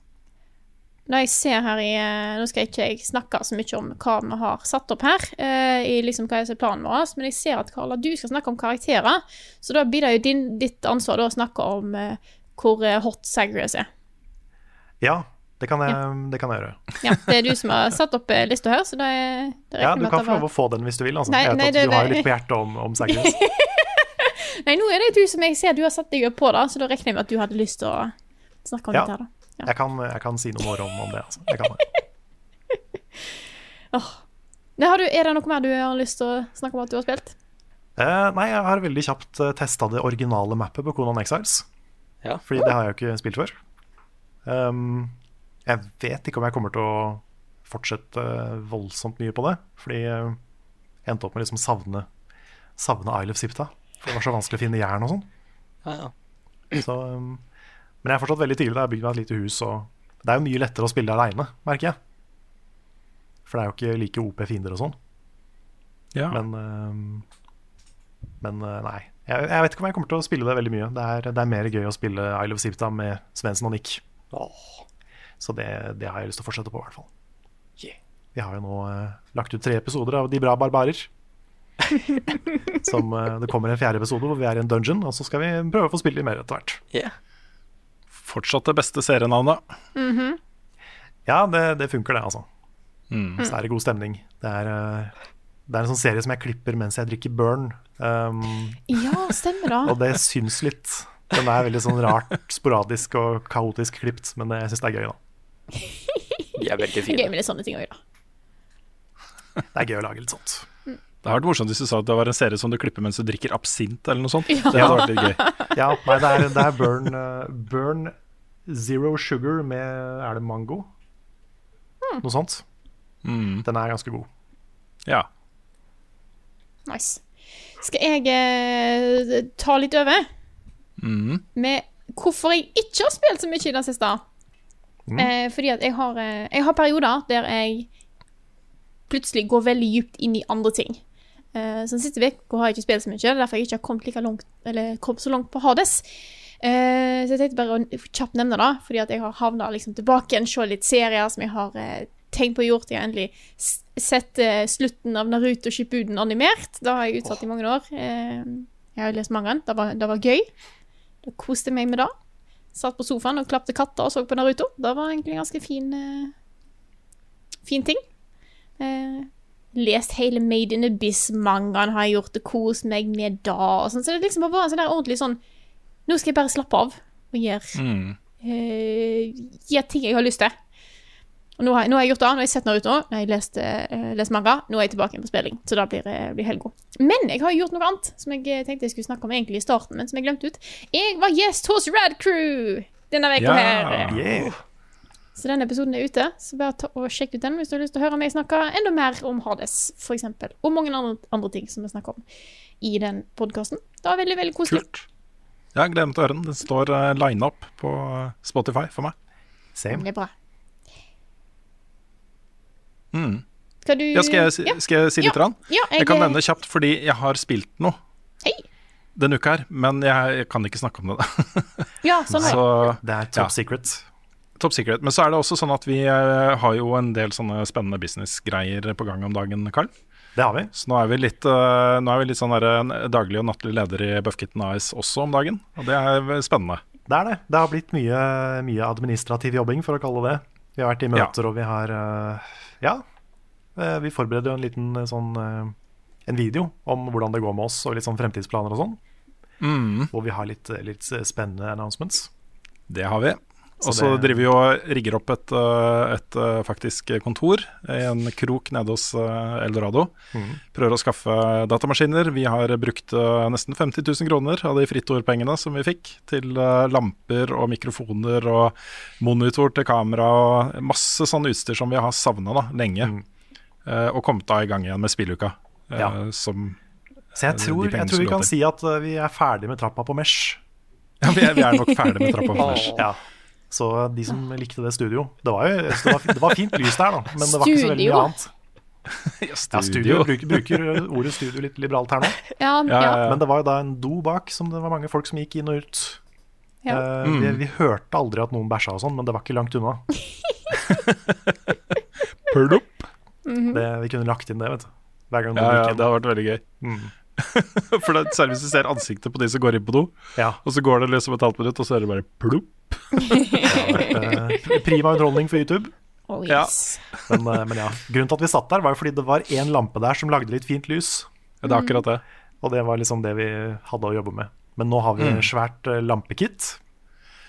Når jeg ser her i eh, Nå skal ikke jeg snakke så mye om hva vi har satt opp her, eh, i liksom hva er planen vår, men jeg ser at Karla, du skal snakke om karakterer. Så da blir det jo din, ditt ansvar da å snakke om eh, hvor eh, hot Sagres er. Ja, det kan, jeg, det kan jeg gjøre. Ja, det er du som har satt opp eh, lista her, så det, det Ja, Du kan få lov å få den hvis du vil. Altså. Nei, jeg vet nei, at det- du har jo litt på hjertet om, om Sagres. Nei, nå er det du som jeg ser du har satt deg på, da, så da regner jeg med at du hadde lyst til å snakke om Ja. dette her, da. Ja. Jeg kan, jeg kan si noen ord om, om det. Altså. Jeg kan det. Nei, har du, er det noe mer du har lyst til å snakke om at du har spilt? Eh, nei, jeg har veldig kjapt uh, testa det originale mappet på Conan Exiles. Ja. Fordi det har jeg jo ikke spilt før. Um, jeg vet ikke om jeg kommer til å fortsette voldsomt mye på det. Fordi jeg endte opp med liksom å savne, savne Isle of Sipta. For det var så vanskelig å finne jern og sånn. Ja, ja. Så, um, men jeg er fortsatt veldig tidlig. da Jeg har bygd meg et lite hus. Og det er jo mye lettere å spille aleine, merker jeg. For det er jo ikke like OP fiender og sånn. Ja. Men, um, men uh, nei. Jeg, jeg vet ikke om jeg kommer til å spille det veldig mye. Det er, det er mer gøy å spille Isle of Sipta med Svendsen og Nick. Oh. Så det, det har jeg lyst til å fortsette på, i hvert fall. yeah. Vi har jo nå uh, lagt ut tre episoder av De bra barbarer. Som eh, Det kommer en fjerde episode hvor vi er i en dungeon, og så skal vi prøve å få spille mer etter hvert. Yeah. Fortsatt det beste serienavnet. Ja, det, det funker, det, altså. Mm. Så er det god stemning. Det er, eh, det er en sånn serie som jeg klipper mens jeg drikker Burn. Um, Ja, stemmer da. og det. syns litt. Den er veldig sånn rart, sporadisk og kaotisk klipt, men jeg syns det er gøy, da. De er veldig fine. gøy med litt sånne ting òg, da. Det er gøy å lage litt sånt. Det hadde vært morsomt hvis du sa at det var en serie som du klipper mens du drikker absint eller noe sånt. Det hadde vært litt gøy. Ja, nei, det er, det er Burn, eh, Burn Zero Sugar med Er det mango? Noe sånt. Mm. Den er ganske god. Ja. Nice. Skal jeg eh, ta litt over Mm. med hvorfor jeg ikke har spilt så mye i det siste? Eh, fordi at jeg har, eh, jeg har perioder der jeg plutselig går veldig dypt inn i andre ting. Eh, så den siste uka har jeg ikke spilt så mye. Det er derfor jeg ikke har kommet like langt Eller kommet så langt på Hades. Eh, så jeg tenkte bare å kjapt nevne det, fordi at jeg har havna liksom tilbake igjen, se litt serier som jeg har eh, tenkt på å gjøre. Jeg har endelig sett slutten av Naruto Shippuden animert. Det har jeg utsatt i mange år. Jeg har lest mangaen. Det var, det var gøy. Da koste jeg meg med det. Satt på sofaen og klapte katter og så på Naruto. Det var egentlig en ganske fin Fin ting. Eh, lest hele Made in Abyss-mangaen har jeg gjort, og kost meg med da. Og sånn. Så det er liksom bare en sånn der ordentlig sånn Nå skal jeg bare slappe av og gjøre Mm. uh, gjør ting jeg har lyst til. Og nå har, jeg, nå har jeg gjort det. Nå har jeg sett noe ut nå har jeg lest, uh, lest manga. Nå er jeg tilbake igjen på spilling, så da blir, eh, blir helga. Men jeg har gjort noe annet som jeg eh, tenkte jeg skulle snakke om egentlig i starten, men som jeg glemte ut. Jeg var gjest hos Rad Crew denne uka Ja. her. Yeah. Så den episoden er ute, så bare ta og sjekk ut den hvis du har lyst til å høre meg snakke enda mer om Hades, for eksempel. Og mange andre, andre ting som vi snakker om i den podkasten. Det var veldig, veldig koselig. Kult. Ja, jeg gleder meg til å høre den. Den står uh, line up på eh, Spotify for meg. Same. Det er bra. Mm. Du Ja, skal, jeg, si- Ja. skal jeg si litt? Ja. Rann? Ja, Jeg kan nevne kjapt fordi jeg har spilt noe hey. denne uka her, men jeg, jeg kan ikke snakke om det. Ja, sånn er. Så Det er top Ja. secret. Top secret. Men så er det også sånn at vi eh, har jo en del sånne spennende businessgreier på gang om dagen, Karl. Det har vi. Så nå er vi litt, eh, er vi litt sånn der, daglig og nattlig leder i Buffkitten Ice også om dagen. Og det er spennende. Det er det. Det har blitt mye, mye administrativ jobbing, for å kalle det. Vi har vært i møter, og vi har eh, Ja. Vi forbereder jo en liten sånn En video om hvordan det går med oss, og litt sånn fremtidsplaner og sånn. Mm, Hvor vi har litt, litt spennende announcements. det har vi. Så Og så det- driver vi og rigger opp et, eh, et eh, faktisk kontor i en krok nede hos eh, Eldorado. Mm. Prøver å skaffe datamaskiner. Vi har brukt nesten 50 000 kroner av de frittordpengene som vi fikk, til lamper og mikrofoner og monitor til kamera og masse sånn utstyr som vi har savna lenge. Eh, og kommet da i gang igjen med spilluka. Ja. Som Så jeg tror, jeg tror vi kan til. si at vi er ferdig med trappa på Mesh. Ja, vi er, vi er nok ferdig med trappa på Mesh. Ja. Så de som likte det studio Det var jo det var, det var fint lys der, da, men det var ikke så veldig mye annet. Ja, Ja, studio. studio bruker, bruker ordet studio litt liberalt her nå. Ja, Ja. Men det var jo da en do bak som det var mange folk som gikk inn og ut. Ja. Eh, Mm. vi, vi hørte aldri at noen bæsja og sånn, men det var ikke langt unna. Plopp. Mm -hmm. vi kunne lagt inn det, vet du. Hver gang Ja, noen ja, gikk det har hadde vært veldig gøy. Mm. For det, Særlig hvis du ser ansiktet på de som går inn på do, Ja, og så går det liksom et halvt minutt, og så er det bare plopp. ja, prima underholdning for YouTube. Oh, Ja. Men, eh, men ja, grunnen til at vi satt der, var jo fordi det var én lampe der som lagde litt fint lys. Ja, Det er akkurat det. Og det var liksom det vi hadde å jobbe med. Men nå har vi Mm. svært eh, lampekit.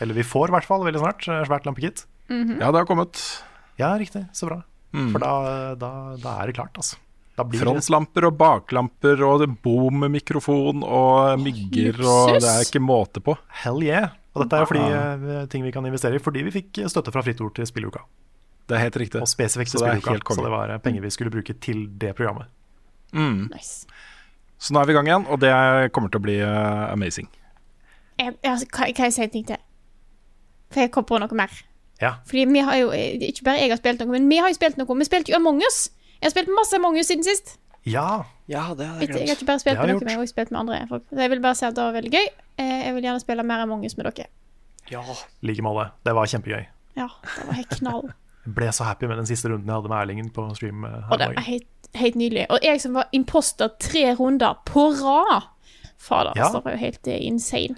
Eller vi får i hvert fall veldig snart eh, svært lampekit. Ja, det har kommet. Ja, riktig. Så bra. Mm. For da, da, da er det klart, altså. Da blir det Frontlamper og baklamper og boom-mikrofon og mygger og det er ikke måte på. hell yeah. Og dette er jo fordi, eh, ting vi kan investere i fordi vi fikk støtte fra Fritt Ord til spilleuka. Det er helt riktig. Og spesifikt til Spilluka spilleuka. Så det var eh, penger vi skulle bruke til det programmet. Nice. Så nå er vi i gang igjen, og det kommer til å bli uh, amazing. Jeg, altså, kan, kan jeg si en ting til? For jeg kom på noe mer. Ja. Fordi vi har jo Ikke bare jeg har spilt noe, men vi har jo spilt noe. Vi spilte jo Among us. Jeg har spilt masse Among us siden sist. ja. Ja, det hadde Jeg, jeg har ikke bare spilt med dere, men jeg har også spilt med andre folk. Så jeg vil bare si at det var veldig gøy. Eh, Jeg vil gjerne spille mer Among us med dere. Ja. Like måte. Det var kjempegøy. Ja, det var helt knall. Jeg ble så happy med den siste runden jeg hadde med Erlingen på stream. eh, her Og det var helt, helt nydelig. Og jeg som var imposter tre runder på rad. Fader, Ja. altså, det var jo helt eh, insane.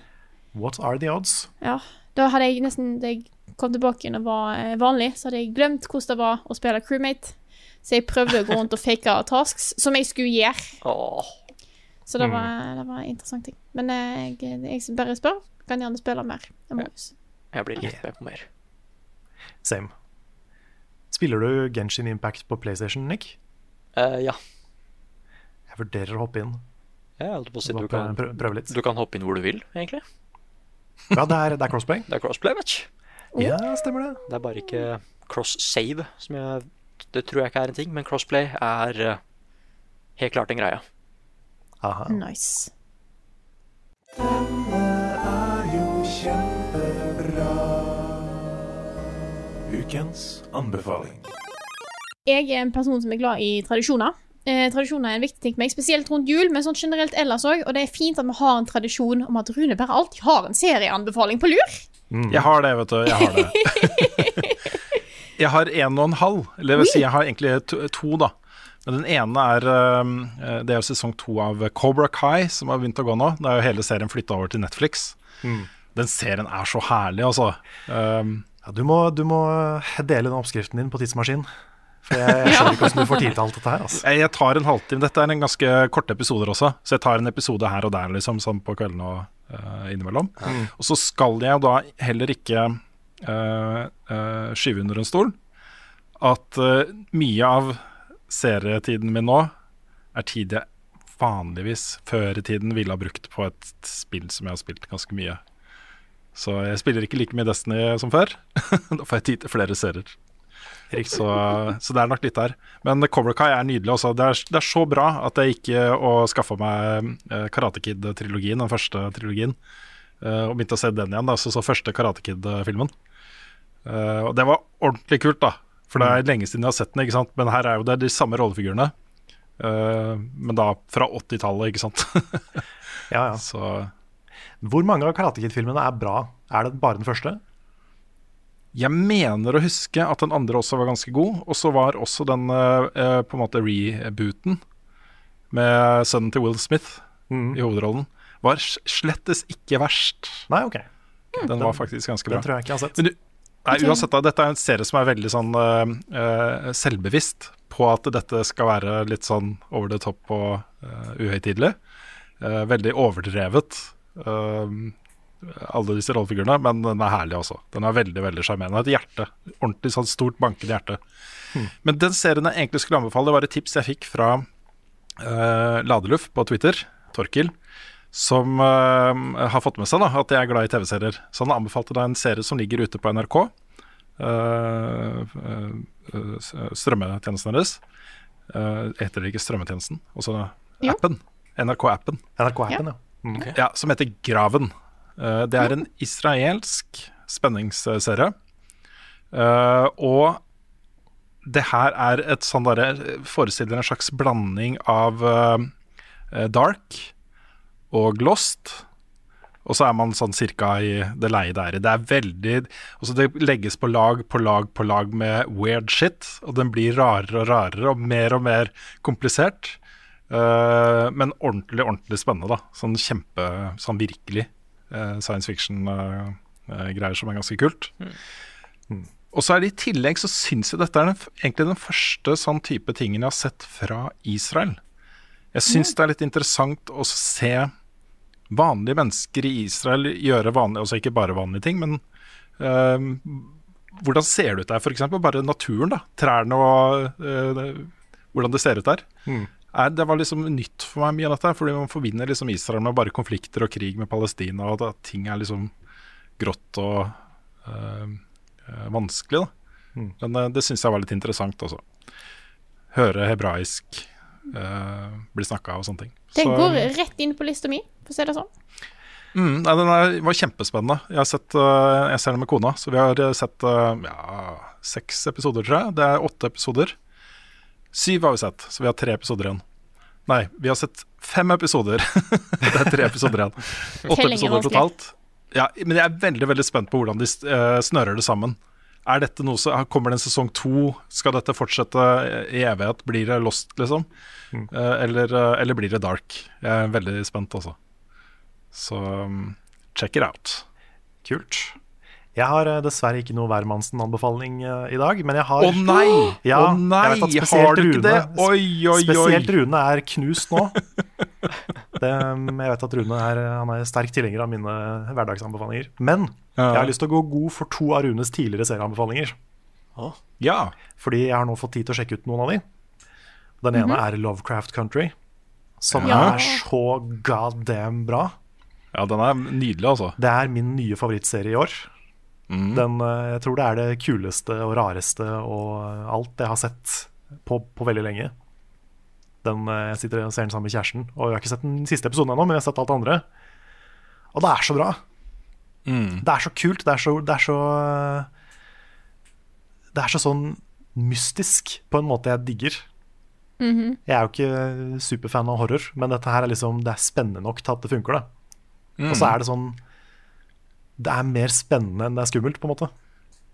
What are the odds? Ja. Da hadde jeg nesten Da jeg kom tilbake igjen og var vanlig, så hadde jeg glemt hvordan det var å spille crewmate. Så jeg prøvde å gå rundt og fake tasks, som jeg skulle gjøre. Oh. Så det var, det var en interessant ting. Men eh, jeg, jeg bare spør. Kan gjerne spille mer. Us. Jeg blir litt med på mer. Same. Spiller du Genshin Impact på PlayStation, Nick? Uh, ja. Jeg vurderer å hoppe inn. Jeg holdt på å si du kan, prøve litt. du kan hoppe inn hvor du vil, egentlig. Ja, det er, det er crossplay. Det er crossplay, match. Ja, stemmer det. Det er bare ikke cross-save, som jeg Det tror jeg ikke er en ting, men crossplay er eh, helt klart en greie. Aha. Nice. Denne er jo kjempebra. Ukens anbefaling. Jeg er en person som er glad i tradisjoner. Eh, tradisjoner er en viktig ting for meg, spesielt rundt jul, men sånn generelt ellers òg. Og det er fint at vi har en tradisjon om at Rune bare alltid har en serieanbefaling på lur. Jeg har det, vet du. Jeg har det. Jeg har en og en halv. Eller jeg vil si jeg har egentlig to, to da. Men den ene er um, Det er jo sesong to av Cobra Kai som har begynt å gå nå. Da er jo hele serien flytta over til Netflix. Den serien er så herlig, altså. Um, Ja, du, må, du må dele den oppskriften din på tidsmaskinen. For jeg, jeg skjønner ikke hvordan du får tid til alt dette her. Altså. jeg, tar en halvtime. Dette er en ganske korte episoder også, så jeg tar en episode her og der liksom, sånn på kveldene og uh, innimellom. Og så skal jeg jo da heller ikke skyve under en stol at uh, mye av serietiden min nå er tid jeg vanligvis før i tiden ville ha brukt på et spill som jeg har spilt ganske mye. Så jeg spiller ikke like mye Destiny som før. da får jeg tid til flere serier. Så, så det er nok litt der. Men Cobra Kai er nydelig også. Det er, det er så bra at jeg gikk eh, og skaffa meg eh, Karate Kid-trilogien, den første trilogien. eh, og begynte å se den igjen, da, så, så første Karate Kid-filmen. Eh, og det var ordentlig kult, da. For det er lenge siden jeg har sett den, ikke sant? men her er jo det de samme rollefigurene. Uh, men da fra 80-tallet, ikke sant. Ja, ja. så Hvor mange av Karate Kid-filmene er bra? Er det bare den første? Jeg mener å huske at den andre også var ganske god. Og så var også den eh, på en måte rebooten med sønnen til Will Smith Mm. i hovedrollen, var slettes ikke verst. Nei, ok. Den var faktisk ganske bra. Den tror jeg ikke jeg har sett. Men du, nei, uansett, da, dette er en serie som er veldig sånn eh, selvbevisst på at dette skal være litt sånn over the top og uh, uhøytidelig. Eh, veldig overdrevet, alle disse rollefigurene, men den er herlig også. Den er veldig veldig sjarmerende. Et hjerte. Ordentlig sånn stort, bankende hjerte. Men den serien jeg egentlig skulle anbefale, var et tips jeg fikk fra uh, Ladeluff på Twitter, Torkil, som uh, har fått med seg da, at jeg er glad i TV-serier. Så han anbefalte da en serie som ligger ute på NRK. uh, uh, strømmetjenesten deres. Uh, heter det ikke strømmetjenesten? Også appen. NRK-appen. NRK-appen, ja. Mm. Ja, som heter Graven. Eh, det er en israelsk spenningsserie. Eh, og det her er et sånn derre Forestiller en slags blanding av Dark og Lost. Og så er man sånn cirka i det leie det er i. Det er veldig altså Det legges på lag på lag på lag med weird shit, og den blir rarere og rarere og mer og mer komplisert. Uh, men ordentlig, ordentlig spennende, da. Sånn kjempe Sånn virkelig uh, science fiction-greier som er ganske kult. Mm. Og så er det i tillegg så syns jeg dette er den, egentlig den første sånn type tingen jeg har sett fra Israel. Jeg syns det er litt interessant å se vanlige mennesker i Israel gjøre vanlige, altså ikke bare vanlige ting, men eh, hvordan ser det ut der, f.eks.? Bare naturen, da. Trærne og eh, hvordan det ser ut der. Er, det var liksom nytt for meg mye av dette, fordi man forbinder liksom Israel med bare konflikter og krig med Palestina, og at ting er liksom grått og eh, vanskelig. da Mm. Men eh, det syns jeg var litt interessant også. Høre hebraisk eh, blir snakka og sånne ting. Den Så- går rett inn på lista mi, for å si det sånn. Mm, nei, den er, var kjempespennende. Jeg, har sett, uh, jeg ser den med kona, så vi har øh, sett uh, ja, seks episoder, tror jeg. Det er åtte episoder. Syv har vi sett, så vi har tre episoder igjen. Nei, vi har sett fem episoder. det er tre episoder igjen. Åtte er episoder totalt. Ja, men jeg er veldig veldig spent på hvordan de uh, snører det sammen. Er dette noe så, Kommer det en sesong to? Skal dette fortsette i evighet? Blir det Lost, liksom? Eh, eller, øh, eller blir det Dark? Jeg er veldig spent, altså. Så um, check it out. Kult. Jeg har eh, dessverre ikke noe Værmannsen-anbefaling eh, i dag, men jeg har Å nei! Ja, oh, nei! jeg vet at Har du ikke det? Oi, oi, oi. Spesielt Rune er knust nå. Det, um, jeg vet at Rune er, han er sterk tilhenger av mine hverdagsanbefalinger. Men Ja. jeg har lyst til å gå god for to av Runes tidligere serieanbefalinger. Ja. Fordi jeg har nå fått tid til å sjekke ut noen av de. Den ene er Lovecraft Country, som Ja. er så god damn bra. ja, den er nydelig, altså. Det er min nye favorittserie i år. Den, eh, jeg tror det er det kuleste og rareste og alt jeg har sett på, på veldig lenge. Den, eh, jeg sitter og ser den sammen med kjæresten, og jeg har ikke sett den siste episoden ennå, men jeg har sett alt det andre. Og det er så bra. Det er så kult. Det er så, det er så eh, Det er så sånn mystisk på en måte jeg digger. Jeg er jo ikke superfan av horror, men dette her er liksom Det er spennende nok til at det funker, Mm. Og så er det sånn Det er mer spennende enn det er skummelt, på en måte.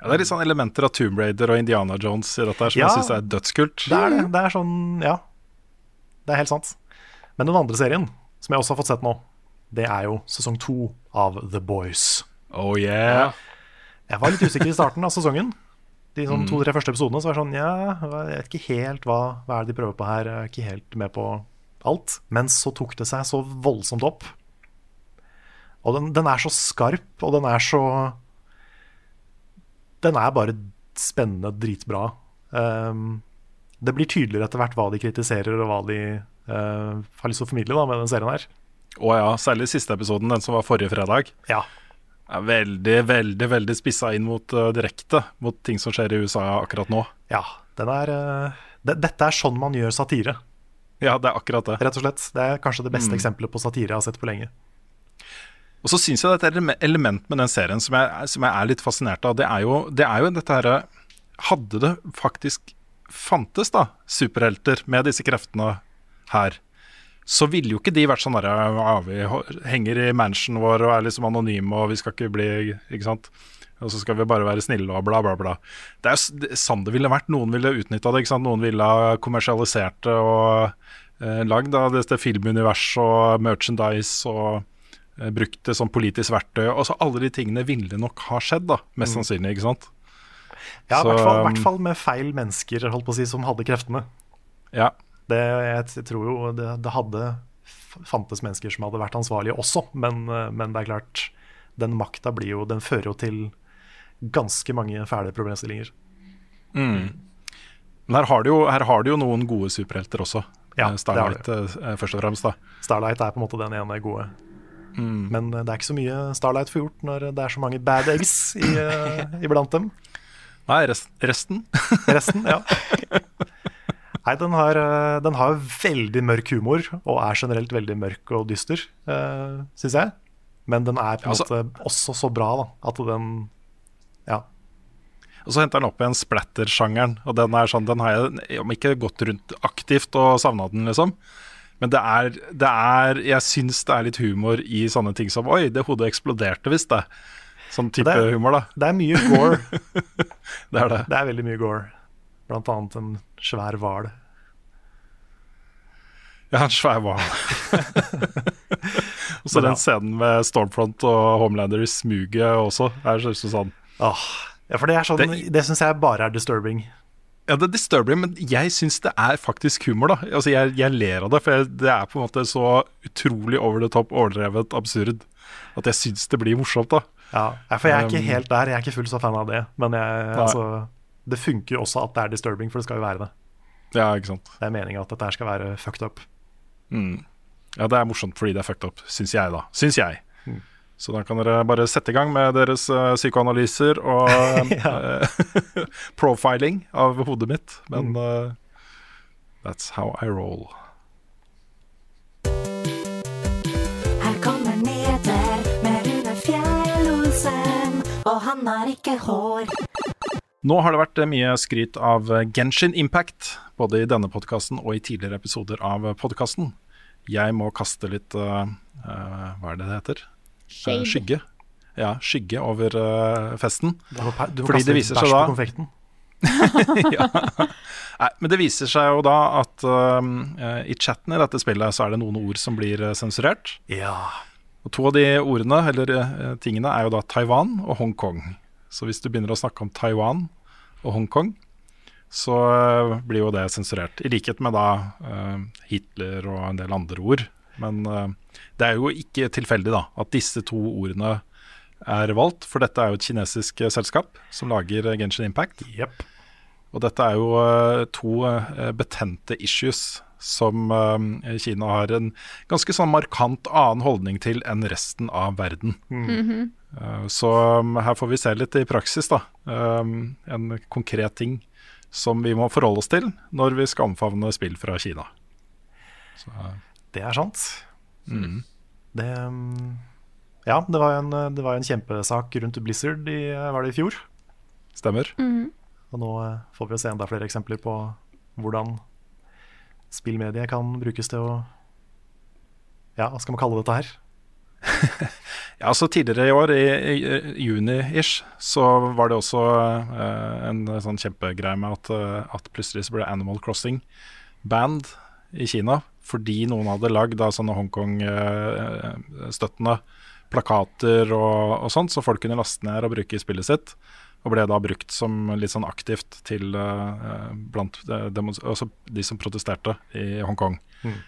Ja, det er litt sånn elementer av Tomb Raider og Indiana Jones i dette her som Ja. jeg syns er dødskult. Det er det. Det er sånn Ja. Det er helt sant. Men den andre serien, som jeg også har fått sett nå, det er jo sesong to av The Boys. Oh yeah. Jeg var litt usikker i starten av sesongen. De sånn Mm. to-tre første episodene så var det sånn Ja, jeg vet ikke helt hva, hva er det de prøver på her. Jeg er ikke helt med på alt. Men så tok det seg så voldsomt opp. Og den, den er så skarp, og den er så Den er bare spennende, dritbra. Um, det blir tydeligere etter hvert hva de kritiserer, og hva de uh, har lyst til å formidle da, med den serien her. Å ja, særlig siste episoden, den som var forrige fredag. Ja. Er veldig, veldig veldig spissa inn mot uh, direkte mot ting som skjer i USA akkurat nå. Ja, den er uh, det, Dette er sånn man gjør satire. Ja, det er akkurat det. Rett og slett. Det er kanskje det beste Mm. eksempelet på satire jeg har sett på lenge. Og så syns jeg det er et element med den serien som jeg, som jeg er litt fascinert av. Det er jo, det er jo dette herre Hadde det faktisk fantes da superhelter med disse kreftene her, så ville jo ikke de vært sånn derre ja, Vi henger i mansionen vår og er liksom anonyme og vi skal ikke bli Ikke sant? Og så skal vi bare være snille og bla, bla, bla. Det er jo sånn det ville vært. Noen ville utnytta det. ikke sant? Noen ville ha kommersialisert det og eh, lagd av dette filmuniverset og merchandise og eh, brukt det som politisk verktøy. Altså Alle de tingene ville nok ha skjedd, da, mest Mm. sannsynlig. ikke sant? Ja, i hvert fall, um, hvert fall med feil mennesker holdt på å si, som hadde kreftene. Ja. Det, jeg tror jo det, det hadde fantes mennesker som hadde vært ansvarlige også, men, men det er klart Den makta blir jo Den fører jo til ganske mange fæle problemstillinger. Mm. Men her har, du jo, her har du jo noen gode superhelter også. Ja, Eh, Starlight eh, først og fremst. da Starlight er på en måte den ene gode. Mm. Men eh, det er ikke så mye Starlight får gjort når det er så mange bad eggs i, iblant dem. Nei, rest, resten? Resten, ja. Nei, den har, eh, den har veldig mørk humor, og er generelt veldig mørk og dyster, uh, syns jeg. Men den er på en Altså- måte også så bra da, at den Ja. Og så henter den opp igjen splatter-sjangeren. Og den er sånn, den har jeg om ikke gått rundt aktivt og savna den, liksom. Men det er, det er Jeg syns det er litt humor i sånne ting som Oi, det hodet eksploderte visst, det. Sånn type Det er- humor, da. Det er mye gore. Det er det. Det er veldig mye gore. Blant annet en svær hval. Ja, en svær hval. Og så den scenen med Stormfront og Homelander i smuget også. Er så, så sånn Åh, ja, for det er sånn Det, det syns jeg bare er disturbing. Ja, det er disturbing, men jeg syns det er faktisk humor, da. Altså, jeg, jeg ler av det, for jeg, det er på en måte så utrolig over the top, overdrevet, absurd at jeg syns det blir morsomt, da. Ja, ja, for jeg er ikke Um, helt der. Jeg er ikke fullt så fan av det. Men jeg, Nei. altså, det funker også at det er disturbing, for det skal jo være det. Ja, ikke sant. Det er meninga at dette skal være fucked up. Mm. Ja, det er morsomt fordi det er fucked up, syns jeg, da. Syns jeg. Mm. Så da kan dere bare sette i gang med deres uh, psykoanalyser og uh, profiling av hodet mitt. Men eh, that's how I roll. Her kommer nyheter med Rune Fjell-Olsen, og han har ikke hår. Nå har det vært eh, mye skryt av eh, Genshin Impact, både i denne podkasten og i tidligere episoder av podkasten. Jeg må kaste litt uh, eh, Hva er det det heter? Eh, Shade. skygge. Ja, skygge over uh, festen. Du må, du må Fordi kaste det viser seg på da konfekten. ja. Nei, men det viser seg jo da at eh, i chatten i dette spillet så er det noen ord som blir eh, sensurert. Ja. Og to av de ordene, eller eh, tingene, er jo da Taiwan og Hongkong. Så hvis du begynner å snakke om Taiwan og Hongkong, så eh, blir jo det sensurert. I likhet med da eh, Hitler og en del andre ord. Men eh, det er jo ikke tilfeldig da at disse to ordene er valgt, for dette er jo et kinesisk selskap som lager Genshin Impact. Yep. Og dette er jo to betente issues som Kina har en ganske sånn markant annen holdning til enn resten av verden. Mhm. Eh, så um, her får vi se litt i praksis, da. Um, en konkret ting som vi må forholde oss til når vi skal omfavne spill fra Kina. Så, Det er sant. mm. Det um, Ja, det var en, det var en kjempesak rundt Blizzard i, var det i fjor. Stemmer. Mm. Og nå eh, får vi se enda flere eksempler på hvordan spillmediet kan brukes til å Ja, hva skal man kalle dette her? Ja, så Tidligere i år, i, i, juni-ish, så var det også eh, en sånn kjempegreie med at, eh, at plutselig så ble Animal Crossing band i Kina fordi noen hadde lagd sånne Hongkong-støttende plakater og, og sånt, så folk kunne laste ned og bruke i spillet sitt. Og ble da brukt som litt sånn aktivt til eh, blant de, altså de som protesterte i Hongkong. Mm.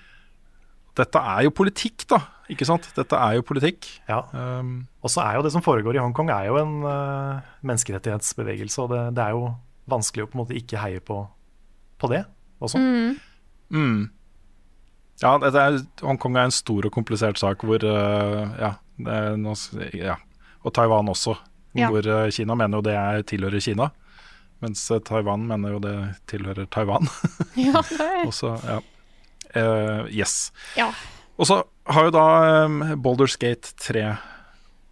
Dette er jo politikk, da. Ikke sant? Dette er jo politikk. Ja. Um, Og så er jo det som foregår i Hongkong, er jo en uh, menneskerettighetsbevegelse. Og det, det er jo vanskelig å på en måte ikke heie på, på det også. Mm. Ja, dette er, Hongkong er en stor og komplisert sak hvor uh, ja, det er noe, ja, og Taiwan også. Ja. Hvor uh, Kina mener jo det er, tilhører Kina, mens Taiwan mener jo det tilhører Taiwan. Ja, det er Og ja. Eh, yes. Ja. Og så har jo da um, Baldur's Gate 3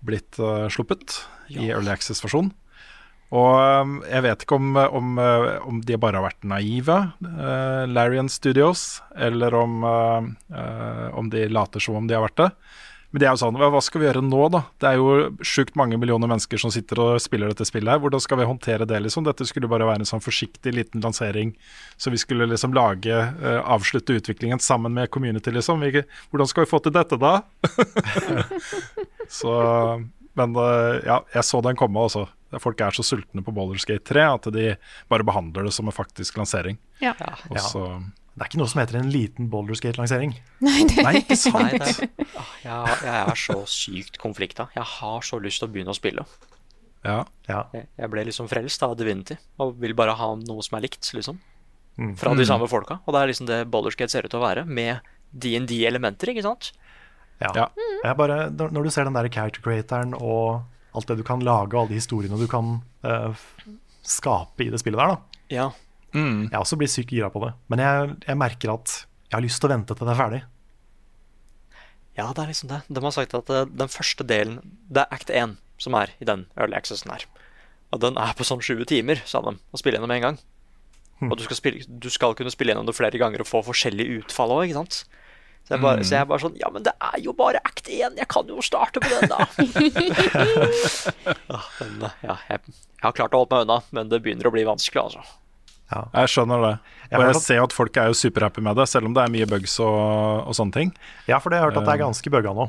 blitt uh, sluppet i Early Access-versjon. Og um, jeg vet ikke om, om, eh, om de bare har vært naive, uh, Larian Studios, eller om, eh, om de later som om de har vært det. Men det er jo sånn, hva skal vi gjøre nå, da? Det er jo sjukt mange millioner mennesker som sitter og spiller dette spillet her. Hvordan skal vi håndtere det, liksom? Dette skulle bare være en sånn forsiktig liten lansering. Så vi skulle liksom lage, uh, avslutte utviklingen sammen med community, liksom. Vi, hvordan skal vi få til dette, da? så Men uh, ja, jeg så den komme også. Folk er så sultne på Baldur's Gate 3 at de bare behandler det som en faktisk lansering. Ja. Og Ja. Det er ikke noe som heter en liten Baldur's Gate-lansering. Nei, det er ikke sant? Nei, det er, ah, jeg, jeg er så sykt konflikta. Jeg har så lyst til å begynne å spille. Ja. Ja. Jeg, ble liksom frelst av Divinity og vil bare ha noe som er likt, liksom. Mm. Fra de samme folka. Og det er liksom det boulderskate ser ut til å være, med DND-elementer, ikke sant? Ja. Ja. Jeg bare, når når du ser den der character creatoren og alt det du kan lage, og alle de historiene du kan uh, skape i det spillet der, da. Ja. Mm. Jeg også blir sykt gira på det. Men jeg, jeg merker at jeg har lyst til å vente til det er ferdig. Ja, det er liksom det. De har sagt at eh, den første delen Det er act 1 som er i den early accessen her. Og den er på sånn 20 timer, sa de, å spille gjennom en gang. Og du skal, spille, du skal kunne spille gjennom det flere ganger og få forskjellige utfall òg, ikke sant? Så jeg, bare, så jeg er bare sånn Ja, men det er jo bare act 1! Jeg kan jo starte på den, da! ja, men, eh, ja, jeg, jeg har klart å holde meg unna, men det begynner å bli vanskelig, altså. Jeg skjønner det. Og jeg, jeg ser jo at folk er jo superhappy med det, selv om det er mye bugs og, og sånne ting. Ja, for det har jeg hørt at det er ganske bugga nå.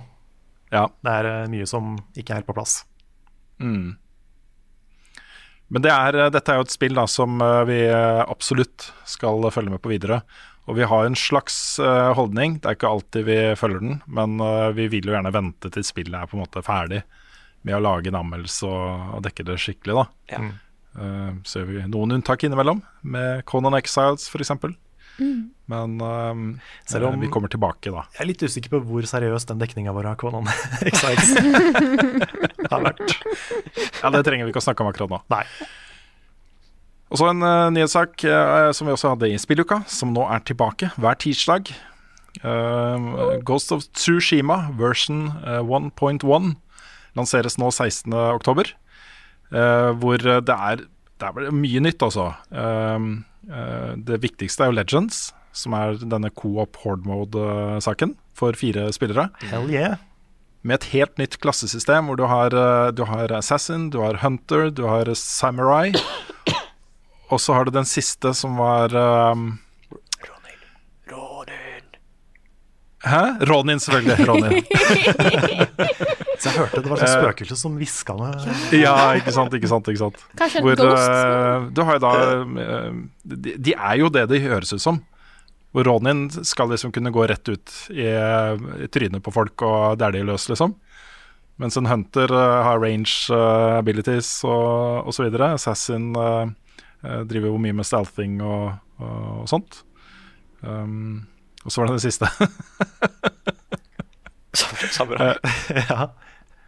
Ja. Det er eh, mye som ikke er helt på plass. Mm. Men det er, eh, dette er jo et spill da, som eh, vi eh, absolutt skal følge med på videre. Og vi har en slags eh, holdning, det er ikke alltid vi følger den, men eh, vi vil jo gjerne vente til spillet er på en måte ferdig med å lage en anmeldelse og, og dekke det skikkelig. da. Ja. Eh, ser vi noen unntak innimellom, med Conan Exiles f.eks. Mm. Men um, Selv om- vi kommer tilbake, da. Jeg er litt usikker på hvor seriøs den dekninga vår av Conan Exiles har vært. Ja, Det trenger vi ikke å snakke om akkurat nå. Nei. Og så en uh, nyhetssak uh, som vi også hadde i spilluka, som nå er tilbake hver tirsdag. Uh, Ghost of Tsushima version uh, 1.1 lanseres nå 16.10. Uh, hvor det er, det er mye nytt, altså. Uh, det viktigste er jo Legends, som er denne co-op horde mode-saken for fire spillere. Hell yeah. Med et helt nytt klassesystem hvor du har, du har Assassin, du har Hunter, du har Samurai. Og så har du den siste som var um, Hæ? Ronin, selvfølgelig. Ronin. Så jeg hørte det var et spøkelse som hviska med Ja, ikke sant, ikke sant. ikke sant Kanskje en Hvor, ghost? eh, Du har jo da uh, de, de er jo det de høres ut som. Hvor Ronin skal liksom kunne gå rett ut i, i trynet på folk og dælje løs, liksom. Mens en hunter uh, har range eh, abilities og, og så videre. Assassin eh, eh, driver jo mye med stealthing og, og, og sånt. Um, og så var det det siste. Samurai. ja.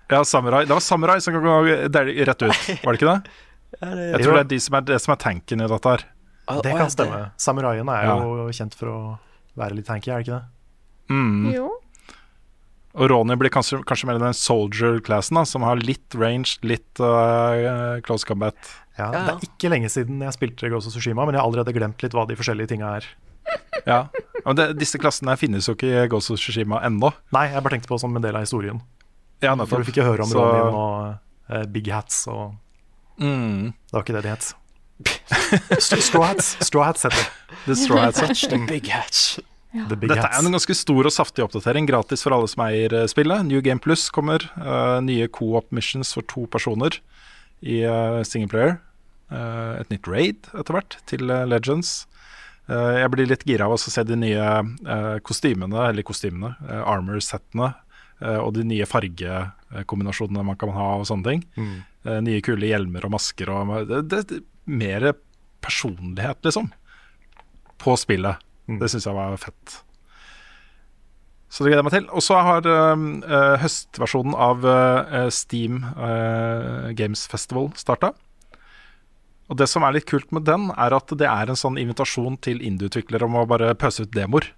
Ja, samurai. Det var samurai som kan gå rett ut, var det ikke det? Jeg tror det er de som er, det som er tanken i dette her. Det kan stemme. Samuraiene er jo kjent for å være litt tanky, er det ikke det? Mm. Jo. Og Ronny blir kanskje, kanskje mer den soldier-classen, som har litt range, litt uh, close combat. Ja, Det er ikke lenge siden jeg spilte Ghost of Tsushima, men jeg har allerede glemt litt hva de forskjellige tinga er. Ja, det, Disse klassene finnes jo ikke i Ghost of Tsushima ennå. Nei, jeg bare tenkte på som en del av historien. Ja, For nettopp. du fikk jo høre om Så- Ronin og uh, Big Hats og Mm. Det var ikke det de het. Straw Hats. Straw Hats heter det. The Straw Hats. The big hats. Ja. Dette er en ganske stor og saftig oppdatering, gratis for alle som eier eh, spillet. New Game Plus kommer. Uh, nye co-op missions for to personer i uh, singleplayer. Uh, et nytt raid etter hvert til Legends. Eh, jeg blir litt gira av å se de nye eh, kostymene, eller kostymene, uh, armor-settene. eh, og de nye fargekombinasjonene man kan ha og sånne ting. Mm. Eh, nye kule hjelmer og masker og det, det, det, Mer personlighet, liksom, på spillet. Det syns jeg var fett. Så det gleder jeg meg til. Og så har eh, høstversjonen av eh, Steam eh, Games Festival starta. Og det som er litt kult med den, er at det er en sånn invitasjon til indieutviklere om å bare pøse ut demoer.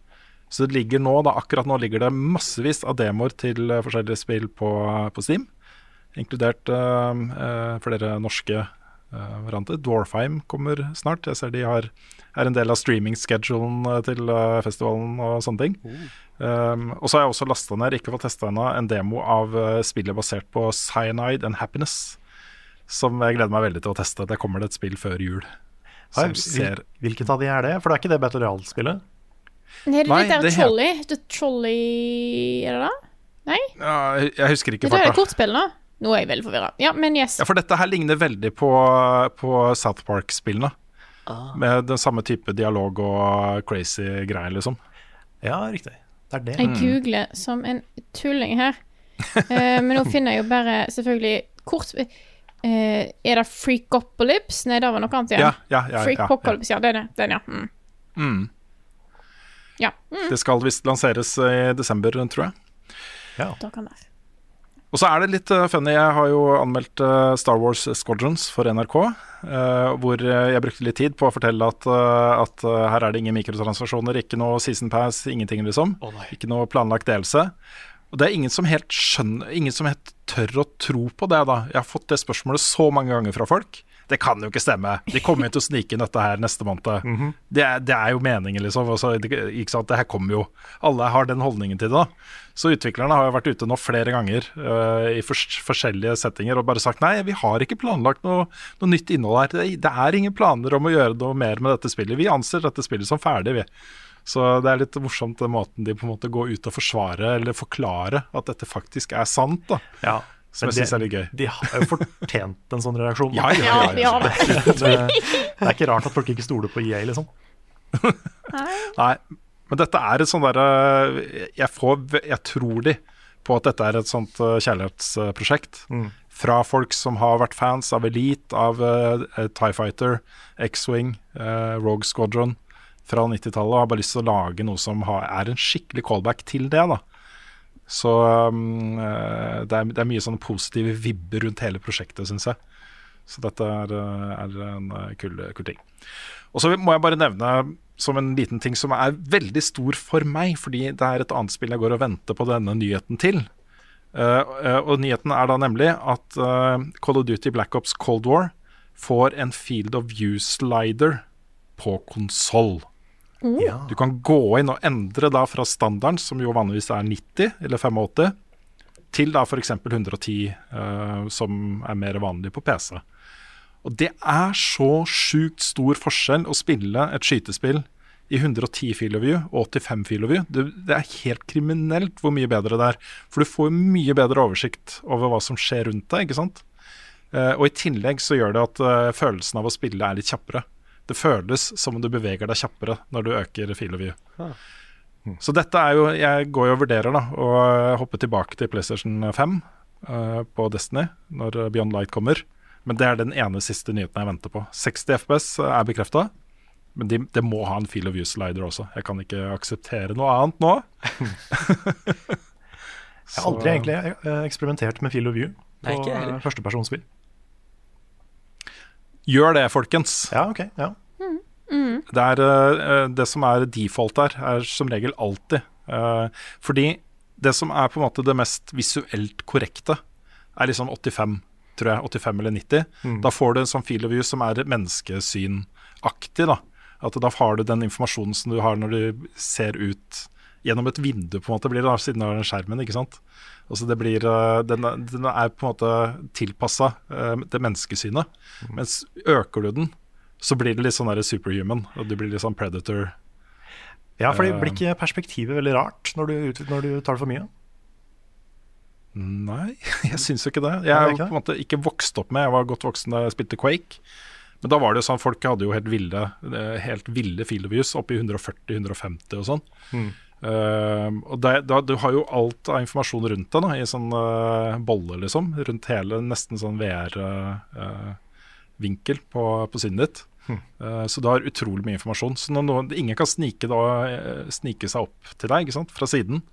Så det ligger nå, da, akkurat nå ligger det massevis av demoer til eh, forskjellige spill på, på Steam. Inkludert uh, uh, flere norske uh, varianter. Dwarfheim kommer snart. Jeg ser de har, er en del av streaming-schedulen eh, til eh, festivalen og sånne ting. Um, og så har jeg også lasta ned, ikke fått testa ennå, en demo av eh, spillet basert på Cyanide and Happiness. Som jeg gleder meg veldig til å teste. Det kommer det et spill før jul. Hvil- ser Hvilket av de er det? For det er ikke det Battle Royale-spillet. Nei, det er det Trolley. Det er Trolley Er det det? Nei? ja, jeg- husker ikke Det er det farta. kortspill, da. Nå er jeg veldig forvirra. Ja, men yes. Ja, for dette her ligner veldig på, på South Park-spillene. Med den samme type dialog og crazy greier, liksom. Ja, riktig. Det er det. Jeg googler som en tulling her. uh, men nå finner jeg jo bare selvfølgelig kortspill eh, Er det Freakopolyps? Nei, det var noe annet igjen. Ja, ja, ja, ja, Freakopolyps, ja. Det er det. Den, ja. Mm. Mm. Ja. Mm. Det skal visst lanseres i desember, tror jeg. Da kan det. Og så er det litt eh, funny. Jeg har jo anmeldt eh, Star Wars Squadrons for NRK. eh, hvor eh, jeg brukte litt tid på å fortelle at, eh, at eh, her er det ingen mikrotransaksjoner, ikke noe season pass, ingenting, liksom. ikke noe planlagt delelse. Og det er ingen som helt skjønner Ingen som helt tør å tro på det, da. Jeg har fått det spørsmålet så mange ganger fra folk. Det kan jo ikke stemme. De kommer jo til å snike inn dette her neste måned. det, er, det er jo meningen, liksom. Altså, det, her kommer jo. Alle har den holdningen til det. da. Så utviklerne har jo vært ute nå flere ganger uh, i fors forskjellige settinger og bare sagt nei, vi har ikke planlagt noe, noe nytt innhold her. Det, det er ingen planer om å gjøre noe mer med dette spillet. Vi anser dette spillet som ferdig, vi. Så det er litt morsomt den måten de på en måte går ut og forsvarer eller forklare at dette faktisk er sant. da. Ja, Som jeg syns er litt gøy. De har jo fortjent en sånn reaksjon. Ja, ja, ja, Ja, det. det. Det er ikke rart at folk ikke stoler på EA, liksom. Nei, men dette er et sånt derre jeg, jeg tror de på at dette er et sånt eh, kjærlighetsprosjekt. Mm. Fra folk som har vært fans av Elite, av uh, Tie Fighter, X-Wing, uh, Rogue Squadron. Fra 90-tallet og har bare lyst til å lage noe som har, er en skikkelig callback til det. da. Så um, eh, det, er, det er mye sånne positive vibber rundt hele prosjektet, syns jeg. Så dette er, eh, er en eh, kul, kul ting. Og så må jeg bare nevne som en liten ting som er veldig stor for meg, fordi det er et annet spill jeg går og venter på denne nyheten til. Uh, og nyheten er da nemlig at uh, Call of Duty Black Ops Cold War får en Field of View-slider på konsoll. Ja. Du kan gå inn og endre da fra standarden, som jo vanligvis er 90 eller 85, til da f.eks. 110, uh, som er mer vanlig på PC. Og det er så sjukt stor forskjell å spille et skytespill i 110 feel of view og 85 feel of view. Det, det er helt kriminelt hvor mye bedre det er. For du får jo mye bedre oversikt over hva som skjer rundt deg, ikke sant. Uh, og i tillegg så gjør det at uh, følelsen av å spille er litt kjappere. Det føles som om du beveger deg kjappere når du øker feel of view. Så dette er jo Jeg går jo og vurderer da å hoppe tilbake til PlayStation 5 uh, på Destiny når Beyond Light kommer. Men det er den ene siste nyheten jeg venter på. 60 FPS er bekrefta. Men de, det må ha en feel of view-slider også. Jeg kan ikke akseptere noe annet nå. Jeg har aldri egentlig eh, eksperimentert med Feel of View på eh, førstepersonsspill. Gjør det, folkens. Ja, ok. Ja. Det, er, eh, det som er default der, er som regel alltid. eh, fordi det som er på en måte det mest visuelt korrekte, er liksom 85, tror jeg. 85 eller 90. Da får du en sånn field of view som er menneskesynaktig. da. At da har du den informasjonen som du har når du ser ut gjennom et vindu, på en måte blir det da, siden du har den skjermen. ikke sant? Altså det blir, eh, den, er- den er på en måte tilpassa det menneskesynet. Mens øker du den, så blir det litt sånn der superhuman, og du blir litt sånn predator. ja, for det blir ikke perspektivet veldig rart når du, når du tar det for mye? Nei, jeg syns jo ikke det. Jeg er på en måte ikke vokst opp med Jeg var godt voksen da jeg spilte Quake. Men da var det jo sånn folk hadde jo helt ville eh, Helt ville field of oppe oppi 140-150 og sånn. Eh, og det, da, du har jo alt av informasjon rundt deg da, i sånn uh, bolle, liksom. Rundt hele nesten sånn VR-vinkel på, på synet ditt. Eh, så du har utrolig mye informasjon. Så når noen, ingen kan snike, da, eh, snike seg opp til deg ikke sant? fra siden.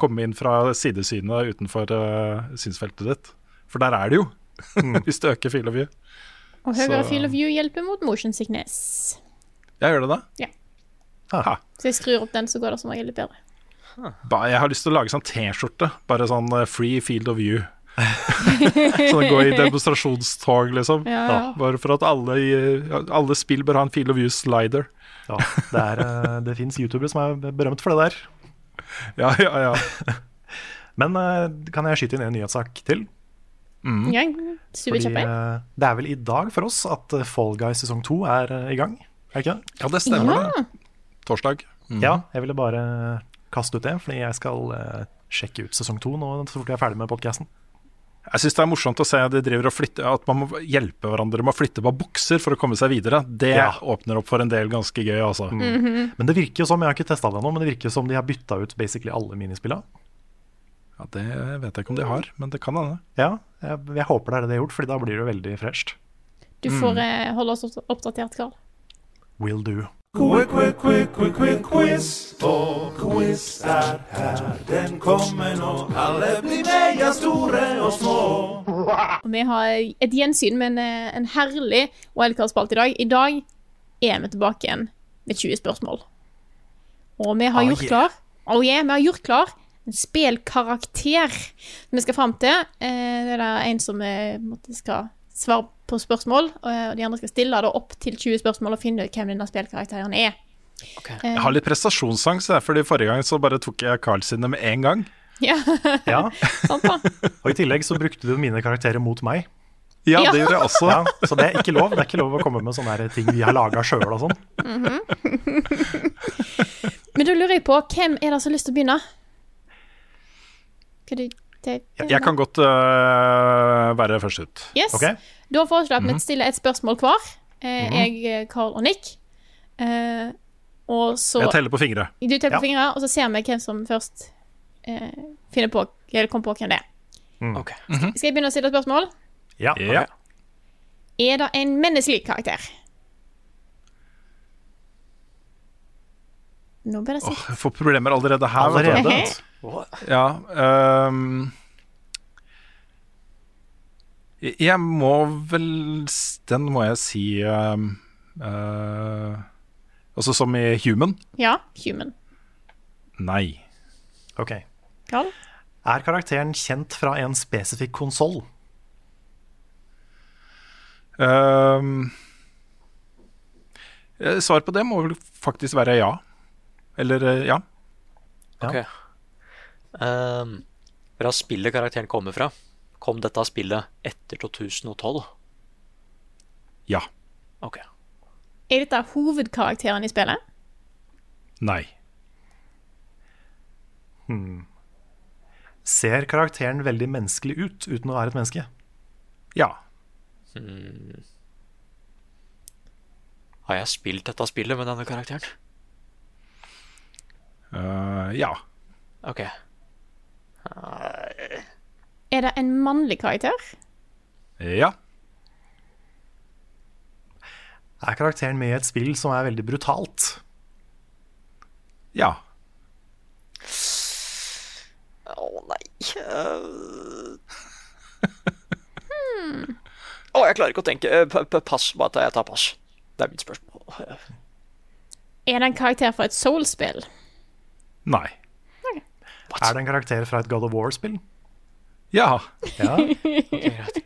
Komme inn fra sidesynet utenfor uh, synsfeltet ditt. For der er det jo, hvis du øker field of view. Og høyere field of view hjelper mot motion sickness. Jeg gjør det da. Ja. Aha. Så jeg skrur opp den, så går det som regel litt bedre. Jeg har lyst til å lage sånn T-skjorte. Bare sånn free field of view. sånn gå i demonstrasjonstog, liksom. Ja, ja. Bare for at alle, i- alle spill bør ha en field of view-slider. Ja, det, er, eh, det fins youtubere som er berømt for det der. Ja, ja, ja. Men eh, kan jeg skyte inn en nyhetssak til? Ja, Fordi eh, det er vel i dag for oss at Fall Guys sesong to er i gang? Er det ikke det? ja, det stemmer, Ja. det. Torsdag. Ja, jeg ville bare kaste ut det, fordi jeg skal sjekke ut sesong to nå så fort jeg er ferdig med podkasten. Jeg syns det er morsomt å se de driver og flytter, at man må hjelpe hverandre med å flytte på bukser for å komme seg videre. Det Ja. åpner opp for en del ganske gøy, altså. Men det virker jo som, jeg har ikke testa det ennå, men det virker som de har bytta ut basically alle minispillene. Ja, det vet jeg ikke om de har, men det kan hende. Ja, jeg, jeg håper det er det de har gjort, Fordi da blir det jo veldig fresht. Du får mm. holde oss oppdatert, Karl. Will do. Quick, quick, quick, quick, quick, quiz. Og quiz er her, den kommer nå. Alle blir meia store og små. Vi har et gjensyn med en, eh, en herlig wildcard-spalte i dag. I dag er vi tilbake igjen med 20 spørsmål. Og vi har Oh, gjort yeah. klar Oh yeah, vi har gjort klar en spillkarakter vi skal fram til. Eh, det er en som eh, en måte skal svare på spørsmål, og og de andre skal stille det opp til 20 spørsmål og finne ut hvem denne spillkarakteren er. Okay. Jeg har litt prestasjonsangst, fordi forrige gang så bare tok jeg Carl sine med en gang. Ja, Ja, sant da? Og i tillegg så brukte du mine karakterer mot meg. Ja, Ja. det gjorde jeg også. Ja, så det er ikke lov. Det er ikke lov å komme med sånne ting vi har laga sjøl og sånn. Men da lurer jeg på, hvem er det som har lyst til å begynne? Hva du, det, Jeg kan godt uh, være først ut. Yes. Ok? Da foreslår jeg at vi stiller et spørsmål hver. Eh, Jeg, Carl og Nick. Eh, og så Jeg teller på fingre. Du teller på fingre, og så ser vi hvem som først eh, finner på Eller kommer på hvem det er. Ok. Skal jeg begynne å stille spørsmål? Ja. Ja. Er det en menneskelig karakter? Nå ble det Åh, Oh, jeg får problemer allerede her. Allerede? Ja. ehm, jeg- må vel Den må jeg si ehm, uh, Altså som i Human? Ja, human. Nei. Ok. Carl? Er karakteren kjent fra en spesifikk konsoll? Ehm, eh, svar på det må vel faktisk være ja. Eller eh, ja. Ok. Ehm, fra spillet karakteren kommer fra, kom dette spillet etter 2012? Ja. Ok. Er dette hovedkarakteren i spillet? Nei. Hmm. Ser karakteren veldig menneskelig ut uten å være et menneske? Ja. Hmm. Har jeg spilt dette spillet med denne karakteren? Uh, ja. Ok. Er det en mannlig karakter? Ja. Er karakteren med i et spill som er veldig brutalt? Ja. Å nei Eh. hmm. oh, jeg klarer ikke å tenke. Eh, p- p- Pass. Bare jeg tar pass. Det er mitt spørsmål. Er det en karakter fra et Soul-spill? Nei. Er det en karakter fra et God of War-spill? Ja. Ja. Okay, greit.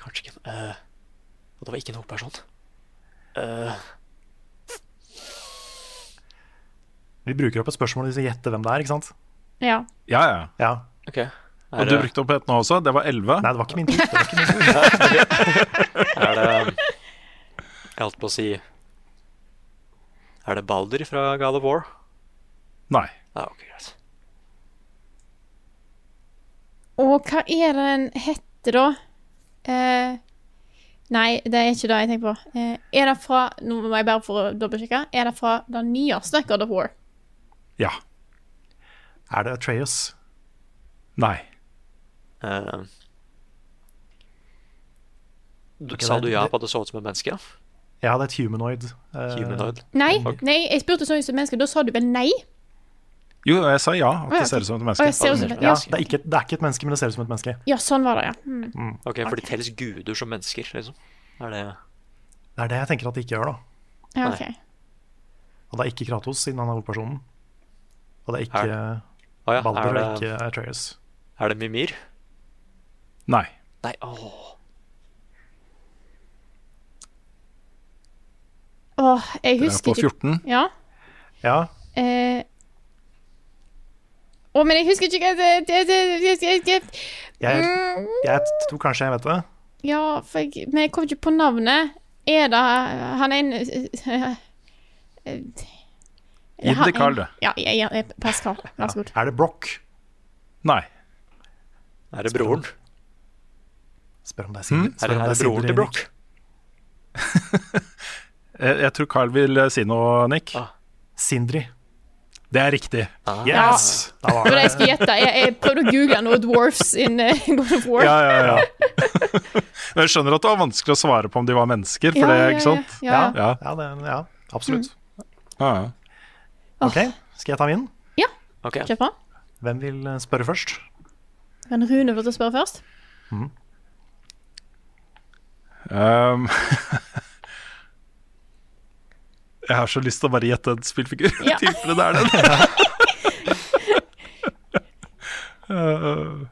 Kanskje ikke uh, Og det var ikke en hovedperson. Uh. Vi bruker opp et spørsmål hvis vi gjetter hvem det er, ikke sant? Ja. Ja, ja. Ja. ok. Og du brukte opp et nå også? Det var 11? Nei, det var ikke min tur. Det ikke min tur. Er det Jeg holdt på å si Er det Balder fra God of War? Nei. Ah, ok, greit. Og hva er det den heter, da? Eh, nei, det er ikke det jeg tenker på. Eh, er det fra Nå må jeg bare for å dobbeltsjekke. Er det fra det nyeste God of War? Ja. Er det Atreus? Nei. Uh, du, sa det- du ja på at det så ut som et menneske? Ja, det er et humanoid. Uh, Humanoid? Nei, nei, jeg spurte sånn som menneske. Da sa du vel nei? Jo, jeg sa ja. At det ser ut som et Å, menneske. jeg ser ut som et- Ja, ja. det er, ikke, det er ikke et menneske, men det ser ut som et menneske. Ja, sånn var det, ja. Mm. Ok, For de telles guder som mennesker, liksom? Er det Det er det jeg tenker at de ikke gjør, da. ja ok. Og det er ikke Kratos, siden han er hovedpersonen. Og det er ikke Å ja, Balder er og det, ikke Atreus. er det Mimir? Nei. Nei, åh. Åh, jeg Det er husker på 14. Ja. Ja, Eh. Å, men jeg husker ikke hva det, det, det, det, det, det. jeg, Mm, jeg tror kanskje jeg vet det. Ja, for jeg, men jeg kom ikke på navnet. Er det han ene en eh, Gi det Carl, du. Ja, jeg, pass, Carl. Vær så god. Er det Brock? Nei. Er det broren? Spør om det er Sindre. Er det, er det broren til. Broch? Jeg, jeg tror Carl vil eh, si noe, Nick. Ah. Sindri. Det er riktig. Yes! Da Det det jeg skulle gjette. Jeg, jeg prøvde å google noe dwarfs in uh, God of War. Ja, ja, ja. Men jeg skjønner at det var vanskelig å svare på om de var mennesker, for Ja, det, ja, ikke sant? Ja, ja. Ja. Ja, det, ja absolutt. Ja, ja. Ok, skal jeg ta min? Ok. Kjør på. Hvem vil eh, spørre først? Kan Rune få til å spørre først? Um, jeg har så lyst til å bare gjette en spillfigur, i Ja. tilfelle det er den. Uh,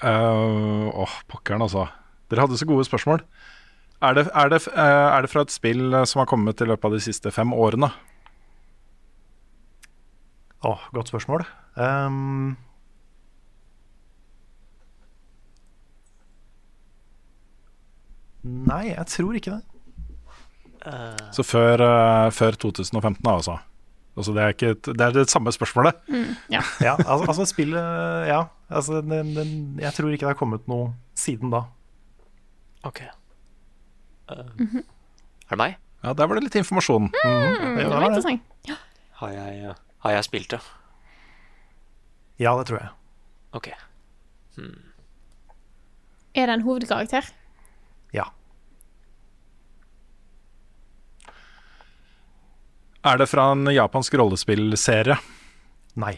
uh, oh, pokkeren, altså. Dere hadde så gode spørsmål. Er det, er, det, uh, er det fra et spill som har kommet i løpet av de siste fem årene? Å, godt spørsmål. Um, nei, jeg tror ikke det. Så før, uh, før 2015, da, altså. altså det, er ikke et, det er det samme spørsmålet. Ja. Ja, altså, altså spillet Ja, altså, den, den, jeg tror ikke det har kommet noe siden da. Ok. Eh, Er det meg? Ja, Der var det litt informasjon. Mm, det var interessant. Har jeg, har jeg spilt det? Ja, det tror jeg. Ok. Er det en hovedkarakter? Ja. Er det fra en japansk rollespillserie? Nei.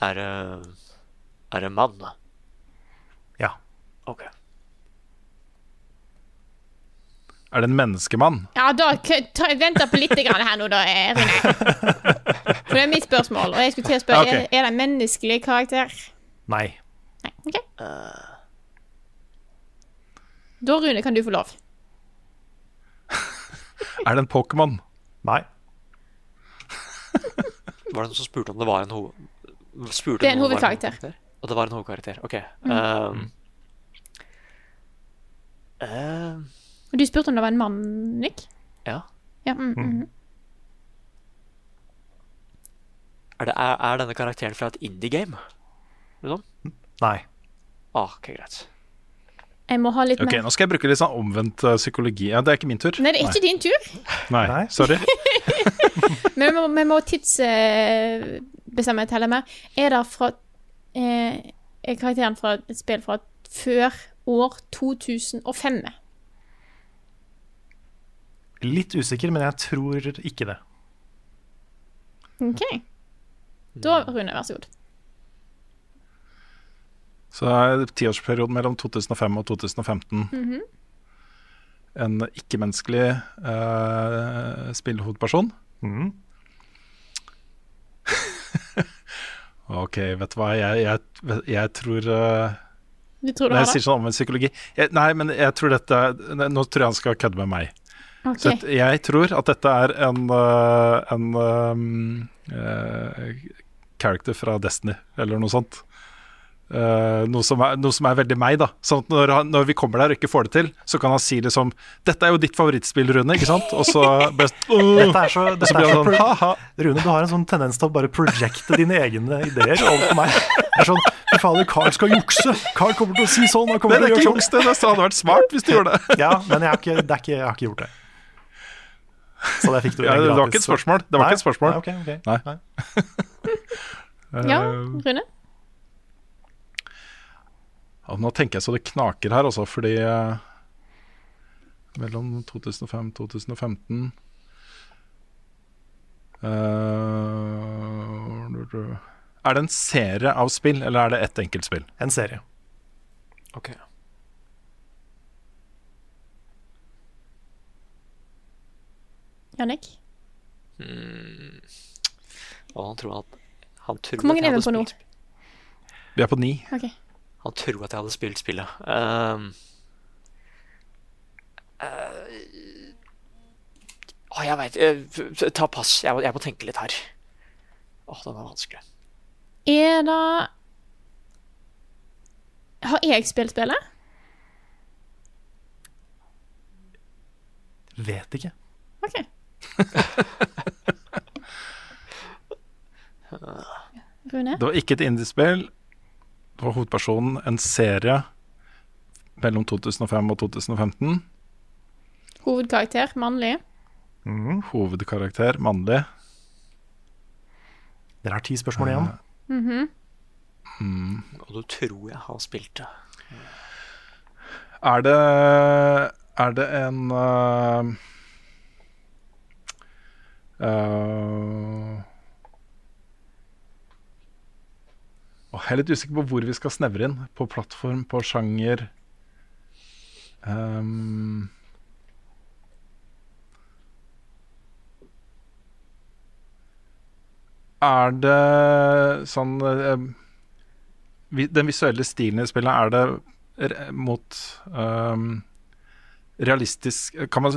Er det Er det mann? Ja. OK. Er det en menneskemann? Ja, da venter ta, Vent på litt grann her nå, da, Rune. For det er mitt spørsmål, og jeg skulle til å spørre okay. er, er det en menneskelig karakter. Nei. Nei, ok Da, Rune, kan du få lov. Er det en Pokémon? Nei. Var det noen som spurte om det var en ho... Det er en hovedkarakter. Og det var en hovedkarakter. OK. Mm. Um, uh, Og Du spurte om det var en mann, Nick? ja. Ja, mm, mm. Er, det, er, er denne karakteren fra et indie-game? Liksom? Nei. Ah, ok, greit. Jeg må ha litt Ok, mer Nå skal jeg bruke litt sånn omvendt eh, psykologi. Ja, det er ikke min tur. Nei, det er ikke din tur. Nei, sorry. Men vi må, vi må tidsbestemme et heller mer. Er det fra eh, Er karakteren fra et spill fra før år 2005? Litt usikker, men jeg tror ikke det. OK. Da, Rune, vær så god. Så det er tiårsperioden mellom 2005 og 2015 Mhm. en ikke-menneskelig uh, spillhovedperson. Mhm. ok, vet du hva, jeg, jeg, jeg tror uh, Du tror du Når jeg sier sånn omvendt psykologi jeg, Nei, men jeg tror dette Nå tror jeg han skal kødde med meg. Okay. Så jeg tror at dette er en, uh, en um, uh, character fra Destiny, eller noe sånt. Uh, noe, som er, noe som er veldig meg, da. Sånn at når, han, når vi kommer der og ikke får det til, så kan han si liksom 'Dette er jo ditt favorittspill, Rune', ikke sant? Og så best, Dette er så, og så blir er han sånn ha-ha. Rune, du har en sånn tendens til å bare projekte dine egne ideer overfor meg. Det er sånn Fy fader, Carl skal jukse! Carl kommer til å si sånn! Han Det er til å ikke gjøre juks, sånn. det. Det hadde vært smart hvis du gjorde det. Ja, men jeg har ikke, det er ikke, jeg har ikke gjort det. Så det fikk du Ja, det var ikke et spørsmål. Det var Nei, ikke et spørsmål. Nei, okay, okay. Nei. Ja, Uh, Rune? Ja, nå tenker jeg så det knaker her, altså, fordi eh, mellom 2005 og 2015 uh, Er det en serie av spill, eller er det ett enkeltspill? En serie. Ok. Jannik? Mm. Og han tror at han tror Hvor mange at er vi på nå? Vi er på ni. Ok. Han tror at jeg hadde spilt spillet. Uh, uh, oh, jeg veit Ta pass. Jeg, jeg må tenke litt her. Å, den var vanskelig. Er det Har jeg spilt spillet? Vet ikke. OK. Rune? Det var ikke et indiespill. Var hovedpersonen en serie mellom 2005 og 2015. Hovedkarakter, mannlig. Hovedkarakter mannlig. Dere har ti spørsmål igjen. Mhm. Mm. Og du tror jeg har spilt det. Er det Er det en uh, uh, Åh, Jeg er litt usikker på hvor vi skal snevre inn. På plattform, på sjanger um, Er det sånn eh, Den visuelle stilen i spillet, er det mot um, realistisk kan man,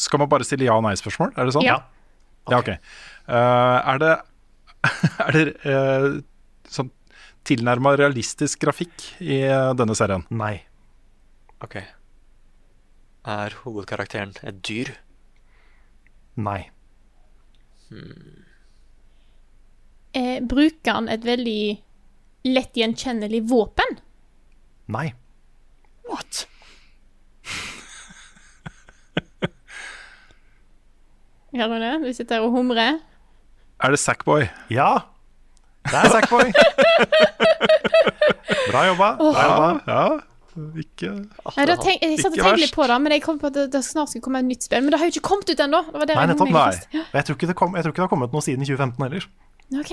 Skal man bare stille ja- og nei-spørsmål? Er det sånn? Ja. Ja, okay. uh, er det, er det uh, sånn tilnærma realistisk grafikk i denne serien? Nei. Ok. Er hovedkarakteren et dyr? Nei. Eh, bruker han et veldig lett gjenkjennelig våpen? Nei. What? Gjør du det? du sitter her og humrer. Er det Sackboy? Ja! Det er Sackboy. Bra jobba. Bra jobba. Ja. Ikke Nei, da tenk, jeg satt og tenkte litt på det, men jeg kom på at det, det snart skulle komme et nytt spill. Men det har jo ikke kommet ut ennå. Det det Nei, nettopp. Nei. Ja, Jeg tror, ikke det kom, jeg tror ikke det har kommet noe siden 2015 heller. ok.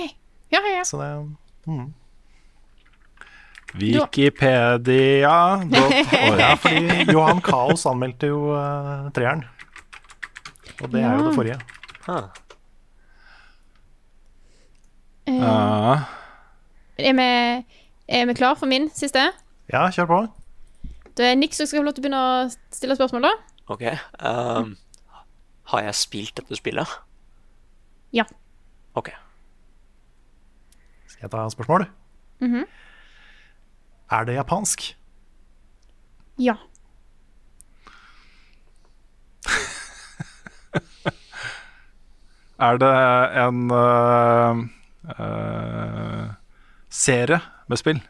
Ja, ja, ja. Så det mm. Wikipedia Å, ja, fordi Johan Kaos anmeldte jo uh, treeren. Og det er jo det forrige. Ja Eh, Ja. Er, vi, er vi klar for min siste? Ja, kjør på. Det er Nick som skal få lov til å begynne å stille spørsmål, da. Ok. Um, har jeg spilt dette spillet? Ja. Ok. Skal jeg ta spørsmål? Mhm. Er det japansk? Ja. Er det en uh, øh, serie med spill?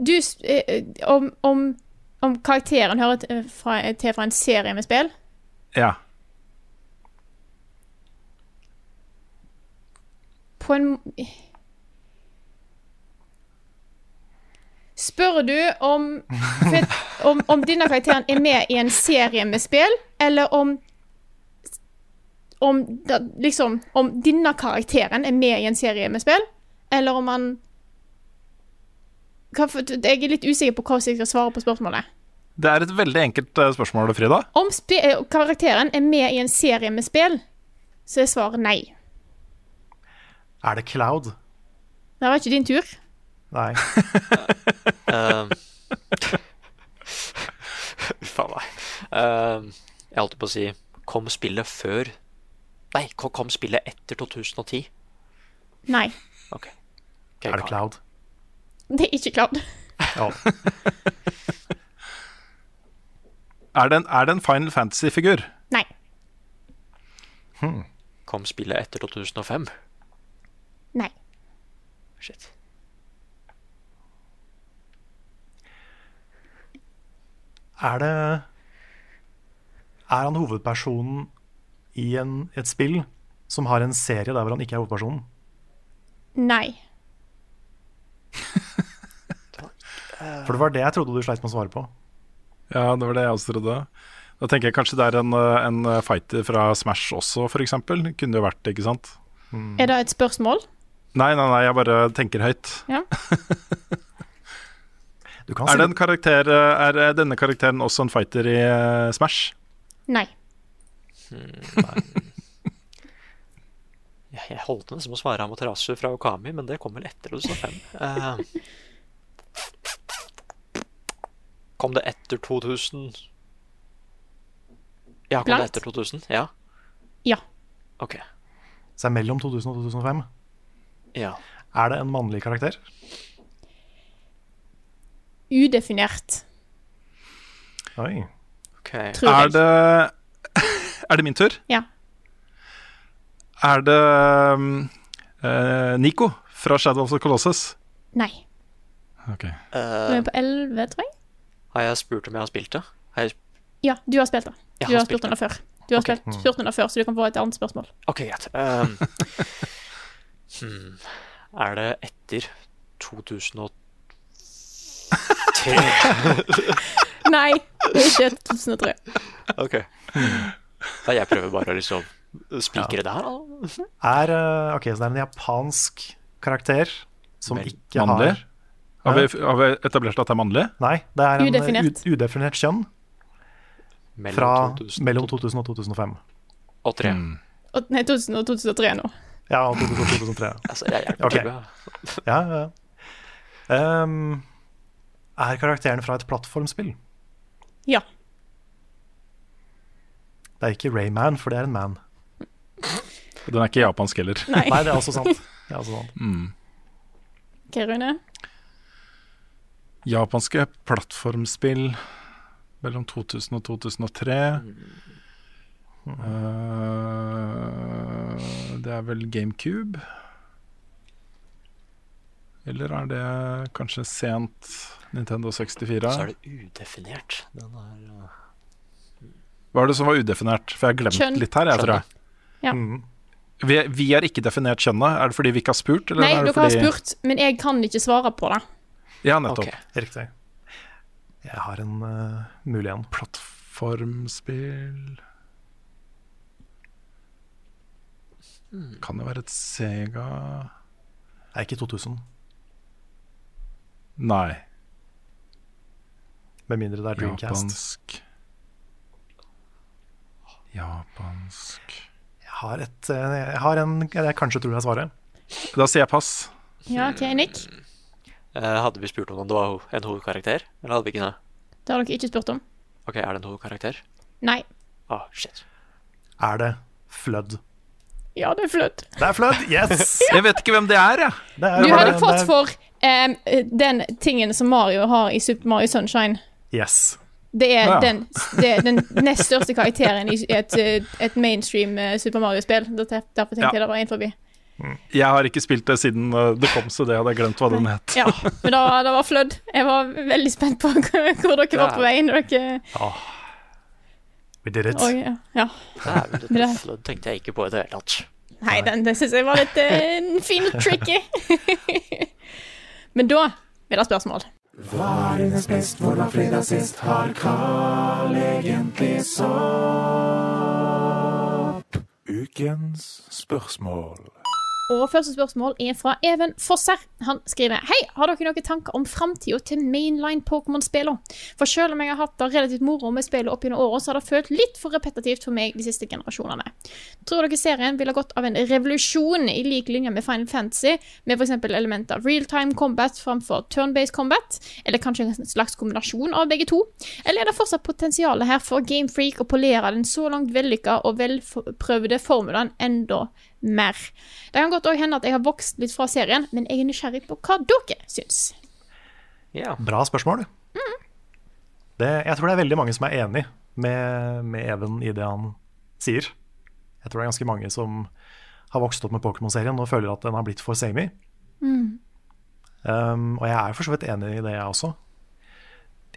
Du eh, eh, om, om, om karakteren hører til fra, til fra en serie med spill? Ja. På en Spør du om, om om denne karakteren er med i en serie med spill, eller om om, da, liksom, om denne karakteren er med i en serie med spill, eller om han hva, for, Jeg er litt usikker på hvordan jeg skal svare på spørsmålet. Det er et veldig enkelt øh, spørsmål, Frida. Om eh, karakteren er med i en serie med spill, så er svaret nei. Er det Cloud? Det var ikke din tur. Nei. Ehm, Uff a meg. Ehm, jeg holdt på å si Kom spillet før Nei, kom, spillet etter 2010? Nei. Ok. Er det Cloud? Det er ikke Cloud. Ja. Er det en, er det en Final Fantasy-figur? Nei. Kom spillet etter 2005? Nei. Shit. Er det Er han hovedpersonen i en, et spill som har en serie der hvor han ikke er hovedpersonen? Nei. For det var det jeg trodde du sleit med å svare på. Ja, det var det jeg også trodde. Da tenker jeg kanskje det er en, øh, en fighter fra Smash også, f.eks. Kunne det vært det, ikke sant? Er det et spørsmål? Nei, nei, nei, jeg bare tenker høyt. Ja. Du kan Er, si det en karakter, øh, er denne karakteren også en fighter i Smash? Nei. Jeg, jeg holdt nesten på å svare Amaterasu fra Okami, men det kom vel etter 2005. Uh, kom det etter 2000? Ja, kom Blankt. det etter 2000? Ja. Ja. Ok. Så det er mellom 2000 og 2005. Ja. Er det en mannlig karakter? Udefinert, Oi. Okay. Er det Er det min tur? Ja. Er det eh, Nico fra Shadow of the Colossus? Nei. Ok. Nå Eh, er jeg på 11, tror jeg. har jeg spurt om jeg har spilt det? Har jeg... Ja, du har spilt det. Du har har spilt det før. Du har okay. spilt, spurt den før, så du kan få et annet spørsmål. Ok, greit. Um, hmm. Er det etter 2003? Nei, det er ikke 2003. ok. Da jeg prøver bare å liksom spikre det her, da. Er, eh, ok, så det er en japansk karakter som Vel, ikke mannlig? har Har vi, har vi etablert at det er mannlig? Nei, det er en eh, Udefinert. udefinert kjønn Mellom fra 2000 mellom 2000 og 2005. og 3. Og- Nei, 2000 og 2003 nå. Ja, og 2000 og 2003. Altså, jeg hjelper okay. til Ja, ja. Um, er karakteren fra et plattformspill? Ja. Det er ikke Rayman, for det er en man. Den er ikke japansk heller. Nei. Nei, det er også sant. Det er også sant. OK, Rune. Japanske plattformspill mellom 2000 og 2003. Uh, det er vel GameCube? Eller er det kanskje sent Nintendo 64? Så er det udefinert. Den er uh, Hva er det som var udefinert? For jeg har glemt Kjønn. litt her, jeg tror jeg. Ja. Mm. Vi, vi har ikke definert kjønnet. Er det fordi vi ikke har spurt? Eller Nei, er det dere har spurt, men jeg kan ikke svare på det. Ja, nettopp. Okay. Riktig. Jeg har en uh, mulig en. Plattformspill Kan det være et Sega Er ikke 2000. Nei. Med mindre det er Dreamcast. Japansk Japansk Jeg har et eh, Jeg har en jeg kanskje tror jeg svarer. Da sier jeg pass. Ja, OK, Nick. Eh, hadde vi spurt om det var en hovedkarakter, eller hadde vi ikke det? Det har dere ikke spurt om. Ok, er det en hovedkarakter? Nei. Å, shit. Er det Flood? Ja, det er flødd Det er Flood! Yes! Jeg vet ikke hvem det er, jeg. Det er, Du hadde fått er- for um, den tingen som Mario har i Super Mario Sunshine. Yes. Det er, Ja. den, det er den nest største karakteren i et, eh, et mainstream eh, Super Mario-spill. Derfor tenkte Ja. jeg det var en forbi. Jeg har ikke spilt det siden uh, det kom, så det hadde jeg glemt hva den het. Ja, men da, det var flødd. Jeg var veldig spent på hvor dere var på vei. Når dere We did it. Oi, ja. ja. Dæven, flood tenkte jeg ikke på i det hele tatt. Nei, den det syns jeg var litt uh, fin og tricky. men da blir det spørsmål. Hva er hennes best, hvor var fredag sist? Har Carl egentlig sopp? Ukens spørsmål. Og første spørsmål er fra Even Fosser. Han skriver Hei, har dere noen tanker om framtida til mainline Pokémon-spillene? For selv om jeg har hatt det relativt moro med spillet opp gjennom åra, så har det følt litt for repetitivt for meg de siste generasjonene. Tror dere serien ville gått av en revolusjon i lik linje med Final Fantasy, med f.eks. elementer av realtime combat framfor turn-based combat, eller kanskje en slags kombinasjon av begge to? Eller er det fortsatt potensial her for Game Freak å polere den så langt vellykka og velprøvde formelen enda mer? Det kan godt også hende at jeg har vokst litt fra serien, men jeg er nysgjerrig på hva dere syns. Ja. Bra spørsmål. Det, jeg tror det er veldig mange som er enig med, med Even i det han sier. Jeg tror det er ganske mange som har vokst opp med Pokémon-serien og føler at den har blitt for samey. Um, og jeg er for så vidt enig i det, jeg også.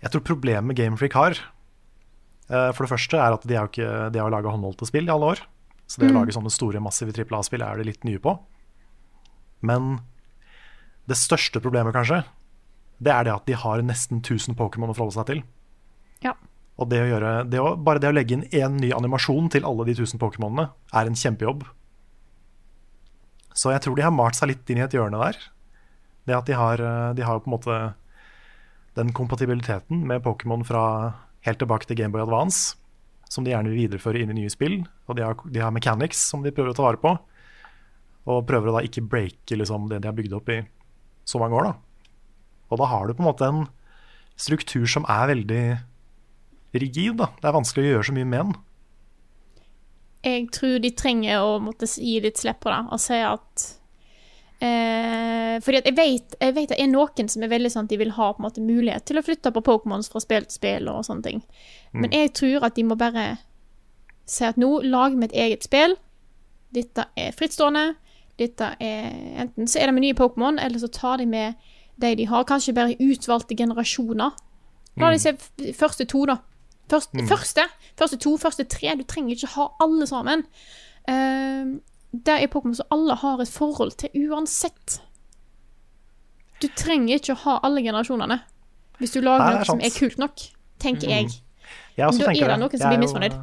Jeg tror problemet Game Gamefreak har, uh, for det første, er at de, har, ikke, de har laga håndholdte spill i alle år. Så det å lage sånne store, massive trippel A-spill er det litt nye på. Men det største problemet, kanskje, det er det at de har nesten 1000 Pokémon å forholde seg til. Ja. Og det å gjøre, det å, bare det å legge inn én ny animasjon til alle de 1000 Pokémonene er en kjempejobb. Så jeg tror de har malt seg litt inn i et hjørne der. Det at de har, eh, de har på en måte den kompatibiliteten med Pokémon fra helt tilbake til Gameboy Advance, som de gjerne vil videreføre inn i nye spill. Og de har, de har mechanics som de prøver å ta vare på. Og prøver å da ikke breake liksom, det de har bygd opp i så mange år. Da. Og da har du på en måte en struktur som er veldig rigid. Da. Det er vanskelig å gjøre så mye med den. Jeg tror de trenger å måtte gi litt slipp på det og si at eh, Fordi jeg vet, jeg vet det er noen som er veldig sånn at de vil ha på en måte mulighet til å flytte på Pokémons fra spill til spill og sånne ting. Men jeg tror at de må bare si at nå lager vi et eget spill. Dette er frittstående. Dette er Enten så er det med nye Pokémon, eller så tar de med de de har. Kanskje bare utvalgte generasjoner. La de se første to, da. Først, Første, første to, første tre. Du trenger ikke ha alle sammen. Uh, det er Pokémon som alle har et forhold til uansett. Du trenger ikke å ha alle generasjonene hvis du lager Nei, er noe som er kult nok, tenker jeg. Jeg også Da er det noen som blir misfornøyd.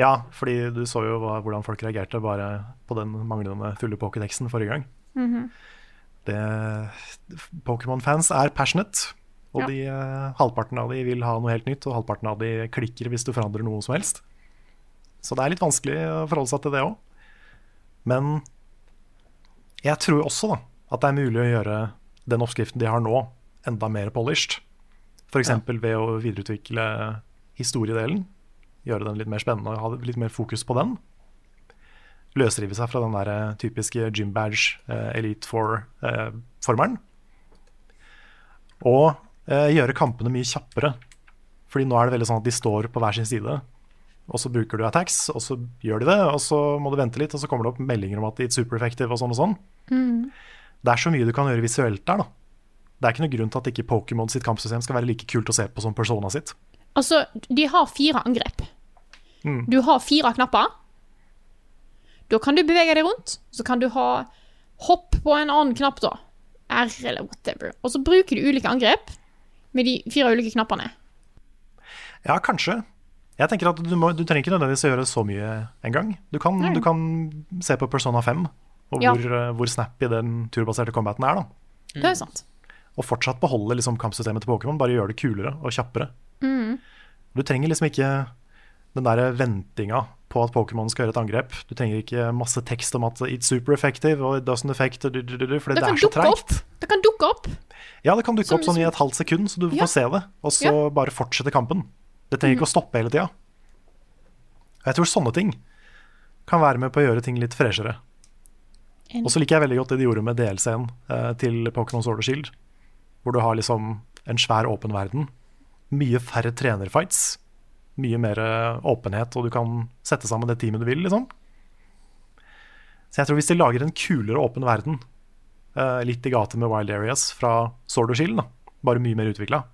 Ja, fordi du så jo hva, hvordan folk reagerte bare på den manglende fulle pokédexen forrige gang. Mm -hmm. Pokémon-fans er passionate, og Ja. de, eh, halvparten av de vil ha noe helt nytt, og halvparten av de klikker hvis du forandrer noe som helst. Så det er litt vanskelig å forholde seg til det òg. Men jeg tror også da, at det er mulig å gjøre den oppskriften de har nå, enda mer polished. F.eks. eksempel ved å videreutvikle historiedelen. Gjøre den litt mer spennende og ha litt mer fokus på den. Løsrive seg fra den der eh, typiske Gym Badge eh, Elite Four-formelen. og eh, gjøre kampene mye kjappere. Fordi nå er det veldig sånn at de står på hver sin side, og så bruker du attacks, og så gjør de det, og så må du vente litt, og så kommer det opp meldinger om at er super effective og sånn og sånn. Det er så mye du kan gjøre visuelt der, da. Det er ikke noe grunn til at ikke Pokémon sitt kampsystem skal være like kult å se på som Persona sitt. Altså, de har fire angrep. Mm. Du har fire knapper. Da kan du bevege deg rundt. Så kan du ha hopp på en annen knapp, da. R eller whatever. Og så bruker du ulike angrep med de fire ulike knappene. Ja, kanskje. Jeg tenker at du, må, du trenger ikke nødvendigvis å gjøre så mye en gang. Du kan, Nei. du kan se på Persona 5, og Ja. hvor, eh, hvor snappy den turbaserte combaten er. da. Det er sant. Og fortsatt beholde liksom, kampsystemet til Pokémon, bare gjøre det kulere og kjappere. Mm. Du trenger liksom ikke den der ventinga på at Pokémon skal gjøre et angrep. Du trenger ikke masse tekst om at it's super effective og it doesn't effect', du, du, du, du, For det, Det kan er så treigt. Det kan dukke opp. Ja, det kan dukke Som- opp sånn i et halvt sekund, så du Ja. får se det. Og så bare fortsette kampen. Det trenger ikke å stoppe hele tida. Jeg tror sånne ting kan være med på å gjøre ting litt freshere. Og så liker jeg veldig godt det de gjorde med DLC-en eh, til Pokémon Sword og Shield. Hvor du har liksom en svær åpen verden. Mye færre trenerfights. Mye mer eh, åpenhet, og du kan sette sammen det teamet du vil, liksom. Så jeg tror hvis de lager en kulere åpen verden, eh, litt i gata med Wild Areas fra Sword og Shield, da, bare mye mer utvikla,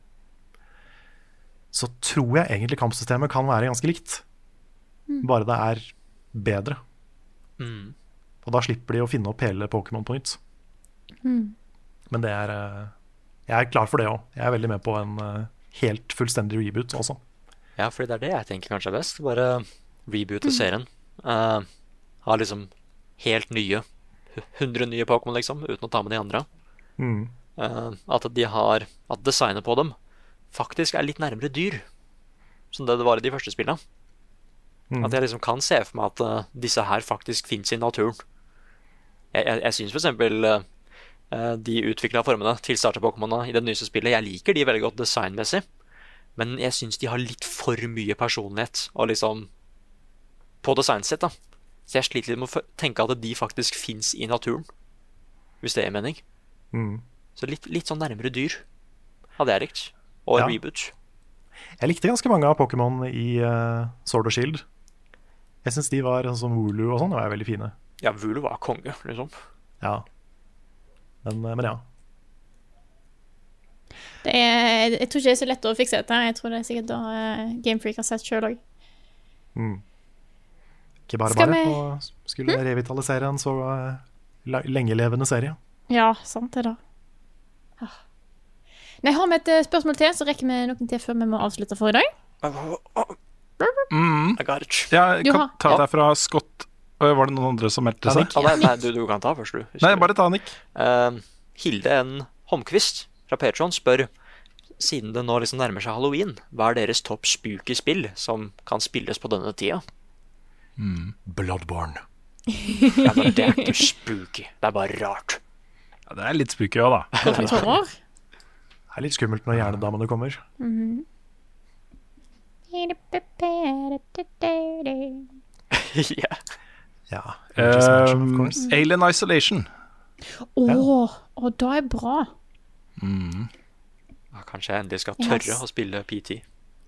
så tror jeg egentlig kampsystemet kan være ganske likt. Bare det er bedre. Mm. Og da slipper de å finne opp hele Pokémon på nytt. Mm. Men det er eh, Jeg er klar for det òg. Jeg er veldig med på en eh, helt fullstendig reboot også. Ja, fordi det er det jeg tenker kanskje er best. Bare reboote serien. Uh, ha liksom helt nye 100 nye Pokémon, liksom, uten å ta med de andre. Mm. Uh, at de har At designet på dem faktisk er litt nærmere dyr. Som det det var i de første spillene. Mm. At jeg liksom kan se for meg at uh, disse her faktisk fins i naturen. Jeg, jeg, jeg syns f.eks. Uh, de utvikla formene til starter-Pokémonene i det nyeste spillet, jeg liker de veldig godt designmessig. Men jeg syns de har litt for mye personlighet og liksom på designet sitt. da Så jeg sliter litt med å tenke at de faktisk fins i naturen. Hvis det er mening. Mm. Så litt, litt sånn nærmere dyr hadde jeg likt. Og Ja. reboot. Jeg likte ganske mange av Pokémon i uh, Sword og Shield. Jeg syns de var sånn som Wulu og sånn, var veldig fine. Ja, Wulu var konge, liksom. Ja. Men, eh, men ja. Det er, jeg tror ikke det er så lett å fikse dette. Jeg tror det er sikkert da uh, Gamefreak har sett sjøl òg. Mm. Ikke bare Skal bare. vi- Og skulle revitalisere en så uh, lengelevende serie. Ja, sant det, da. Ah. Nei, har vi et eh, spørsmål til, så rekker vi noen til før vi må avslutte for i dag. Mm. Jeg kan har- ta Ja. det fra Scott. Var det noen andre som meldte seg? Ja, nei, nei, du, du kan ta først, du. Nei, bare ta Nick. Uh, Hilde N. Holmquist fra Patron spør Siden det nå liksom nærmer seg halloween, hva er deres topp spooky spill som kan spilles på denne tida? Bloodborne. Ja, men det er ikke spooky. Det er bare rart. Ja, det er litt spooky òg, da. Horror. Det er litt skummelt når hjernedamene kommer. Mm -hmm. yeah. Ja. Um. Alien Isolation. Å, og da er bra. Ja, Kanskje jeg endelig skal Yes. tørre å spille PT.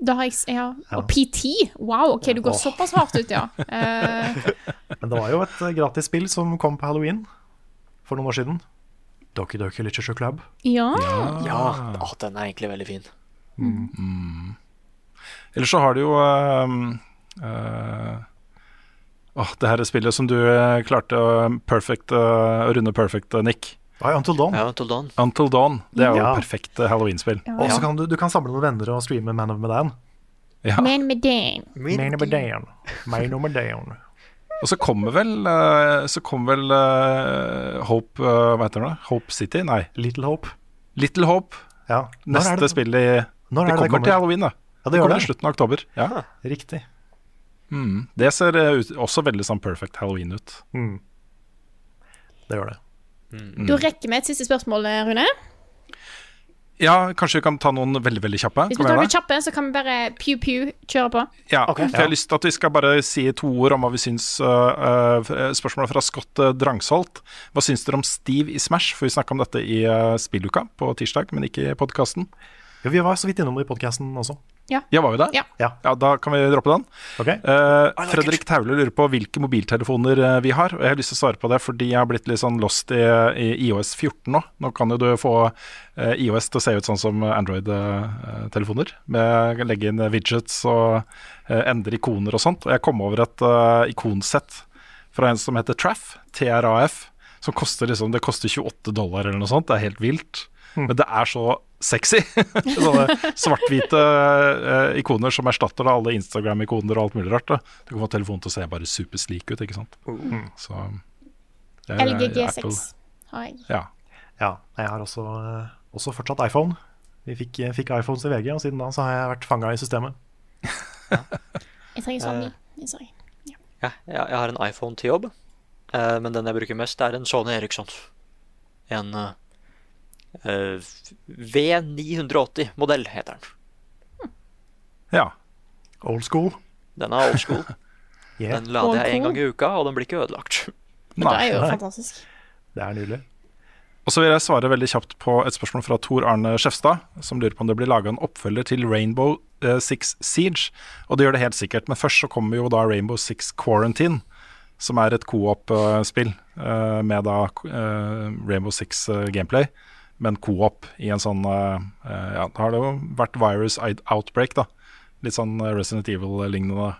Da har jeg ja. Ja. Og PT. Wow, OK, du går oh. såpass hardt ut, ja. Uh. Men det var jo et gratis spill som kom på halloween for noen år siden. Doki Doki Literature Club. ja. Ja, å, den er egentlig veldig fin. Ellers så har du jo um, uh, åh, det her spillet som du eh, klarte å perfect, uh, runde perfect, uh, Nick. Ja, Until Dawn. Ja, Until Dawn. Until Dawn. Det er jo Ja. perfekt uh, halloween-spill. Ja. Og så kan du, du kan samle noen venner og streame Man of Medan. Ja. Man of Medan. Man of Medan. Og så kommer vel, uh, så kom vel uh, Hope uh, Hva heter det? Hope City? Nei, Little Hope. Little Hope. Ja. Er Neste det- spill i Når Det er det kommer til halloween, da. Ja, Det det kommer i slutten av oktober. Ja. Riktig. Mm. Det ser ut, også veldig sånn perfect halloween ut. Mm. Det gjør det. Da rekker vi et siste spørsmål, Rune. Ja, kanskje vi kan ta noen veldig veldig kjappe? Hvis vi tar noen kjappe, så kan vi bare pew-pew kjøre på. Ja, okay. for jeg har lyst til at vi skal bare si to ord om hva vi syns. Uh, uh, spørsmålet fra Scott uh, Drangsholt. Hva syns dere om Steve i Smash? For vi snakka om dette i uh, spilluka på tirsdag, men ikke i podkasten. Ja, vi var så vidt innom det i podkasten også. Ja, var vi der? Ja. Ja. Da kan vi droppe den. Okay. Uh, Fredrik Taule lurer på hvilke mobiltelefoner uh, vi har. Og jeg har lyst til å svare på det fordi jeg har blitt litt sånn lost i, i IOS 14 nå. Nå kan jo du få uh, IOS til å se ut sånn som Android-telefoner. Med å legge inn widgets og uh, endre ikoner og sånt. Og jeg kom over et uh, ikonsett fra en som heter Traff, TRAF, som koster liksom Det koster 28 dollar eller noe sånt. Det er helt vilt. Mm. Men det er så sexy. Sånne svart-hvite eh, ikoner som erstatter da alle Instagram-ikoner og alt mulig rart. Da. Du kan få telefonen til å se bare superslik ut, ikke sant. Mm. Så det er Apple. LGG6 har jeg. Ja. Ja, jeg har også, eh, også fortsatt iPhone. Vi fikk, eh, fikk iPhones i VG, og siden da så har jeg vært fanga i systemet. Jeg trenger sånn Eh. ny. Sorry. Ja, ja, jeg har en iPhone til jobb, eh, men den jeg bruker mest, er en Sony Eriksson. En eh, eh, V980-modell, heter den. ja. Old school. Den er old school. Yeah. Den lader jeg én en gang i uka, og den blir ikke ødelagt. Det er jo Nei. fantastisk. Det er nydelig. Og så vil jeg svare veldig kjapt på et spørsmål fra Tor Arne Skjefstad, som lurer på om det blir laga en oppfølger til Rainbow uh, Six Siege. Og det gjør det helt sikkert, men først så kommer jo da Rainbow Six Quarantine, som er et co-op-spill uh, med da uh, Rainbow Six eh, gameplay, men co-op i en sånn eh, eh, Ja, da har det jo vært Virus Outbreak, da. Litt sånn eh, Resident Evil-lignende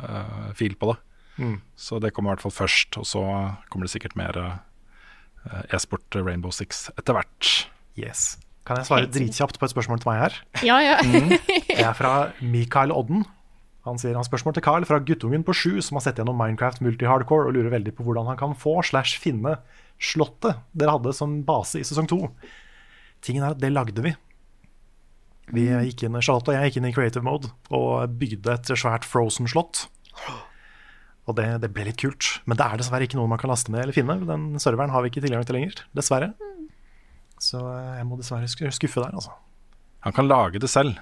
uh, fil på det. Mm. Så det kommer i hvert fall først, og så kommer det sikkert mer uh, e-sport Rainbow Six etter hvert. Yes. Kan jeg svare dritkjapt på et spørsmål til meg her? Ja, ja. Det er fra Mikael Odden. Han sier han har spørsmål til Carl fra guttungen på sju som har sett gjennom Minecraft multi-hardcore og lurer veldig på hvordan han kan få slash finne slottet dere hadde som base i sesong to. Tingen er at det lagde vi. Vi gikk inn, Charlotte og jeg gikk inn i creative mode og bygde et svært Frozen-slott. Og det, det ble litt kult. Men det er dessverre ikke noe man kan laste ned eller finne. Den serveren har vi ikke tilgang til lenger, dessverre. Så eh, jeg må dessverre skuffe der, altså. Han kan lage det selv.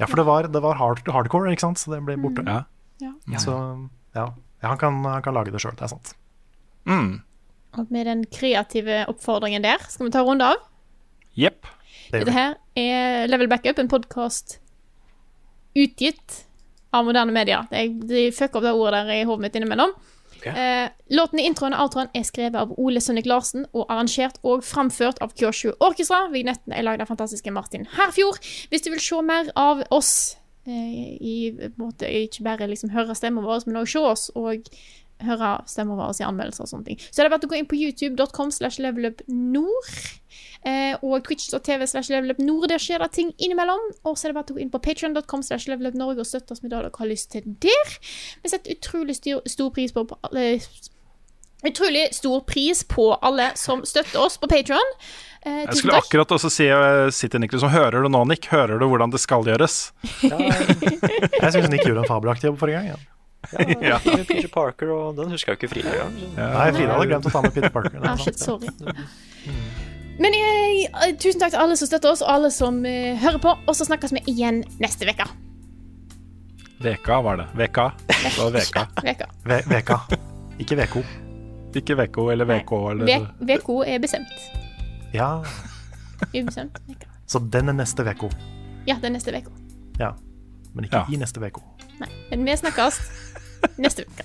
Ja, for det var, det var hard, hardcore, ikke sant? så det ble borte. Ja. Ja. Så ja, ja han, kan, han kan lage det sjøl, det er sant. Mm. Og med den kreative oppfordringen der, skal vi ta en runde av. Jepp. Det Dette her er Level Backup, en podkast utgitt av moderne medier. Jeg, de fucker opp det ordet der i hodet mitt innimellom. Eh, låten i introen og outroen er skrevet av Ole Sønnik Larsen og arrangert og framført av Kyoshu Orkestra. Vignetten er lagd av fantastiske Martin Herfjord. Hvis du vil se mer av oss, eh, i måte, ikke bare liksom høre stemmen vår, men også se oss og høre stemmer vår i anmeldelser og sånne ting, så er det bare å gå inn på youtube.com slash levelupnord. Eh, og twitch.tv slash levelupnord. Der skjer det ting innimellom. Og så er det bare å gå inn på patreon.com slash levelupnorge og støtte oss med det dere har lyst til der. Vi setter utrolig styr, stor pris på, på alle Utrolig stor pris på alle som støtter oss på Patreon. Eh, Jeg skulle takk. akkurat også si sitte si til Niklas som hører du nå, Nick, hører du hvordan det skal gjøres? Jeg syns Nick gjorde en fabelaktig jobb forrige gang. Ja. Ja, ja. Peter Parker, og den huska jo ikke Frida engang. Nei, Frida hadde glemt å ta med Peter Parker. er Ah, shit, sorry. Men eh, eh, tusen takk til alle som støtter oss, og alle som uh, hører på. Og så snakkes vi igjen neste uke. Veka var det. Veka. Det var Veka. Veka. Ve Veka, ikke VK. Ikke Veko eller VK eller Ve- VK er bestemt. Ja, Ubestemt. Veka. så den er neste VK. Ja, den er neste Veko. Ja. Men ikke Ja. i neste uke. Nei, men vi snakkes neste uke.